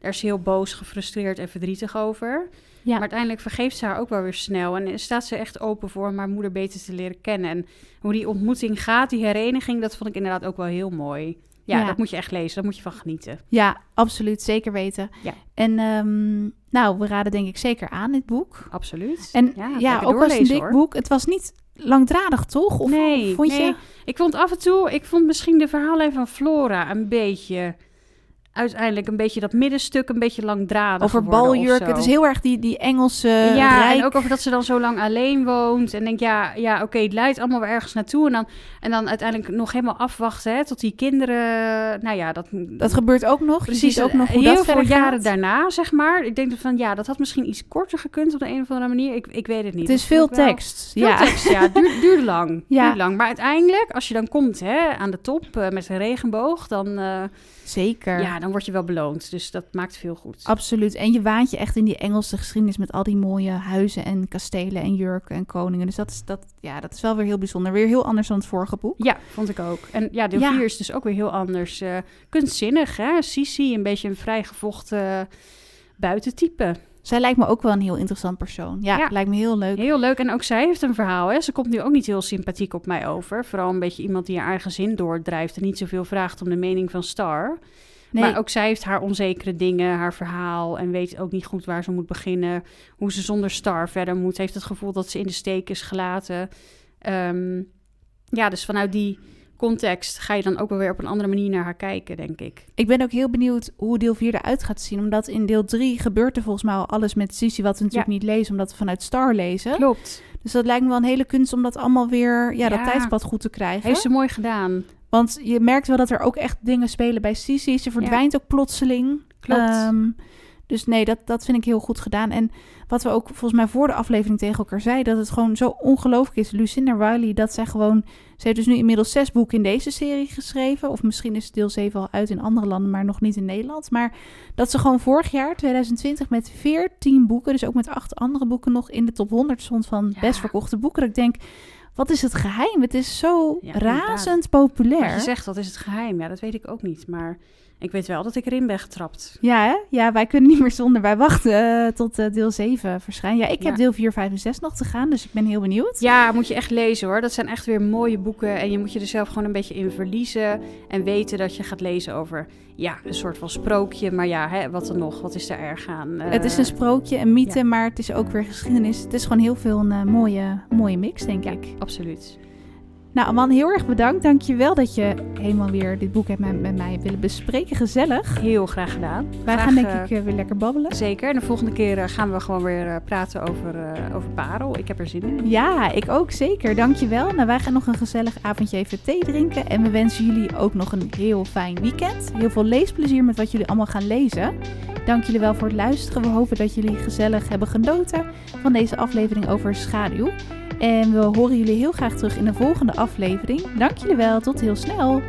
B: Daar is ze heel boos, gefrustreerd en verdrietig over.
A: Ja.
B: Maar uiteindelijk vergeeft ze haar ook wel weer snel. En staat ze echt open voor om haar moeder beter te leren kennen. En hoe die ontmoeting gaat, die hereniging, dat vond ik inderdaad ook wel heel mooi. Ja,
A: Ja.
B: dat moet je echt lezen. Daar moet je van genieten.
A: Ja, absoluut. Zeker weten.
B: Ja.
A: En ehm, nou, we raden denk ik zeker aan dit boek.
B: Absoluut.
A: En ja, ook het een dik
B: hoor.
A: boek. Het was niet langdradig, toch? Of
B: nee,
A: vond
B: nee.
A: je?
B: Ik vond af en toe, ik vond misschien de verhaallijn van Flora een beetje, uiteindelijk een beetje dat middenstuk een beetje langdradig
A: Over baljurk. Het is heel erg die, die Engelse
B: ja,
A: rijk.
B: en ook over dat ze dan zo lang alleen woont. En denk, ja, ja oké, het leidt allemaal wel ergens naartoe. En dan, en dan uiteindelijk nog helemaal afwachten hè, tot die kinderen... Nou ja, dat...
A: Dat gebeurt ook nog.
B: Precies,
A: ook nog hoe
B: heel
A: dat
B: veel jaren
A: gaat.
B: daarna, zeg maar. Ik denk van, ja, dat had misschien iets korter gekund op de een of andere manier. Ik, ik weet het niet.
A: Het is veel tekst.
B: Veel
A: ja.
B: tekst, ja. Duur, duurde lang.
A: Ja.
B: Duurde lang. Maar uiteindelijk, als je dan komt hè, aan de top eh, met een regenboog, dan, eh,
A: Zeker.
B: ja, dan word je wel beloond. Dus dat maakt veel goed.
A: Absoluut. En je waant je echt in die Engelse geschiedenis met al die mooie huizen en kastelen en jurken en koningen. Dus dat is, dat, ja, dat is wel weer heel bijzonder. Weer heel anders dan het vorige boek.
B: Ja, vond ik ook. En ja, deel
A: Ja.
B: 4 is dus ook weer heel anders. eh kunstzinnig, hè? Sisi, een beetje een vrijgevochten buitentype.
A: Zij lijkt me ook wel een heel interessant persoon. Ja,
B: Ja.
A: lijkt me heel leuk.
B: Heel leuk. En ook zij heeft een verhaal. Hè? Ze komt nu ook niet heel sympathiek op mij over. Vooral een beetje iemand die haar eigen zin doordrijft en niet zoveel vraagt om de mening van Star.
A: Nee,
B: Maar ook zij heeft haar onzekere dingen, haar verhaal en weet ook niet goed waar ze moet beginnen. Hoe ze zonder Star verder moet. Heeft het gevoel dat ze in de steek is gelaten. Ehm, ja, dus vanuit die context ga je dan ook wel weer op een andere manier naar haar kijken, denk ik.
A: ik ben ook heel benieuwd hoe deel 4 eruit gaat zien. Omdat in deel 3 gebeurt er volgens mij al alles met Sissy... wat we natuurlijk niet lezen, omdat we vanuit Star lezen.
B: Klopt.
A: Dus dat lijkt me wel een hele kunst om dat allemaal weer... Ja, dat
B: Ja.
A: tijdspad goed te krijgen.
B: Heeft ze mooi gedaan.
A: Want je merkt wel dat er ook echt dingen spelen bij Sissy. Ze verdwijnt ook plotseling.
B: Klopt.
A: Ehm, dus nee, dat, dat vind ik heel goed gedaan. En wat we ook volgens mij voor de aflevering tegen elkaar zeiden... dat het gewoon zo ongelooflijk is. Lucinda Riley, dat zij gewoon... Ze heeft dus nu inmiddels zes boeken in deze serie geschreven. Of misschien is deel 7 al uit in andere landen, maar nog niet in Nederland. Maar dat ze gewoon vorig jaar, 2020, met 14 boeken... dus ook met acht andere boeken nog in de top 100 stond van
B: Ja.
A: best verkochte boeken. Dat ik denk, wat is het geheim? Het is zo
B: Ja,
A: razend populair.
B: Maar je zegt, wat is het geheim? Ja, dat weet ik ook niet. Maar ik weet wel dat ik erin ben getrapt.
A: Ja, hè? ja, wij kunnen niet meer zonder. Wij wachten eh, tot eh, deel 7 verschijnt. Ja, ik heb deel 4, 5 en 6 nog te gaan, dus ik ben heel benieuwd.
B: Ja, moet je echt lezen hoor. Dat zijn echt weer mooie boeken. En je moet je er zelf gewoon een beetje in verliezen. En weten dat je gaat lezen over ja, een soort van sprookje. Maar ja, hè, wat dan nog? Wat is er erg aan? Eh,
A: het is een sprookje, een mythe,
B: ja.
A: maar het is ook weer geschiedenis. Het is gewoon heel veel een mooie, mooie mix, denk
B: Ja,
A: ik.
B: absoluut.
A: Nou, man, heel erg bedankt. Dank je wel dat je helemaal weer dit boek hebt met, met mij willen bespreken. Gezellig.
B: Heel graag gedaan.
A: Wij
B: Graag,
A: gaan denk
B: eh,
A: ik eh, weer lekker babbelen.
B: Zeker. En de volgende keer eh, gaan we gewoon weer praten over, over Parel. Ik heb er zin in.
A: Ja, ik ook zeker. Dankjewel. Nou, wij gaan nog een gezellig avondje even thee drinken. En we wensen jullie ook nog een heel fijn weekend. Heel veel leesplezier met wat jullie allemaal gaan lezen. Dank jullie wel voor het luisteren. We hopen dat jullie gezellig hebben genoten van deze aflevering over schaduw. En we horen jullie heel graag terug in de volgende aflevering. Dank jullie wel. Tot heel snel.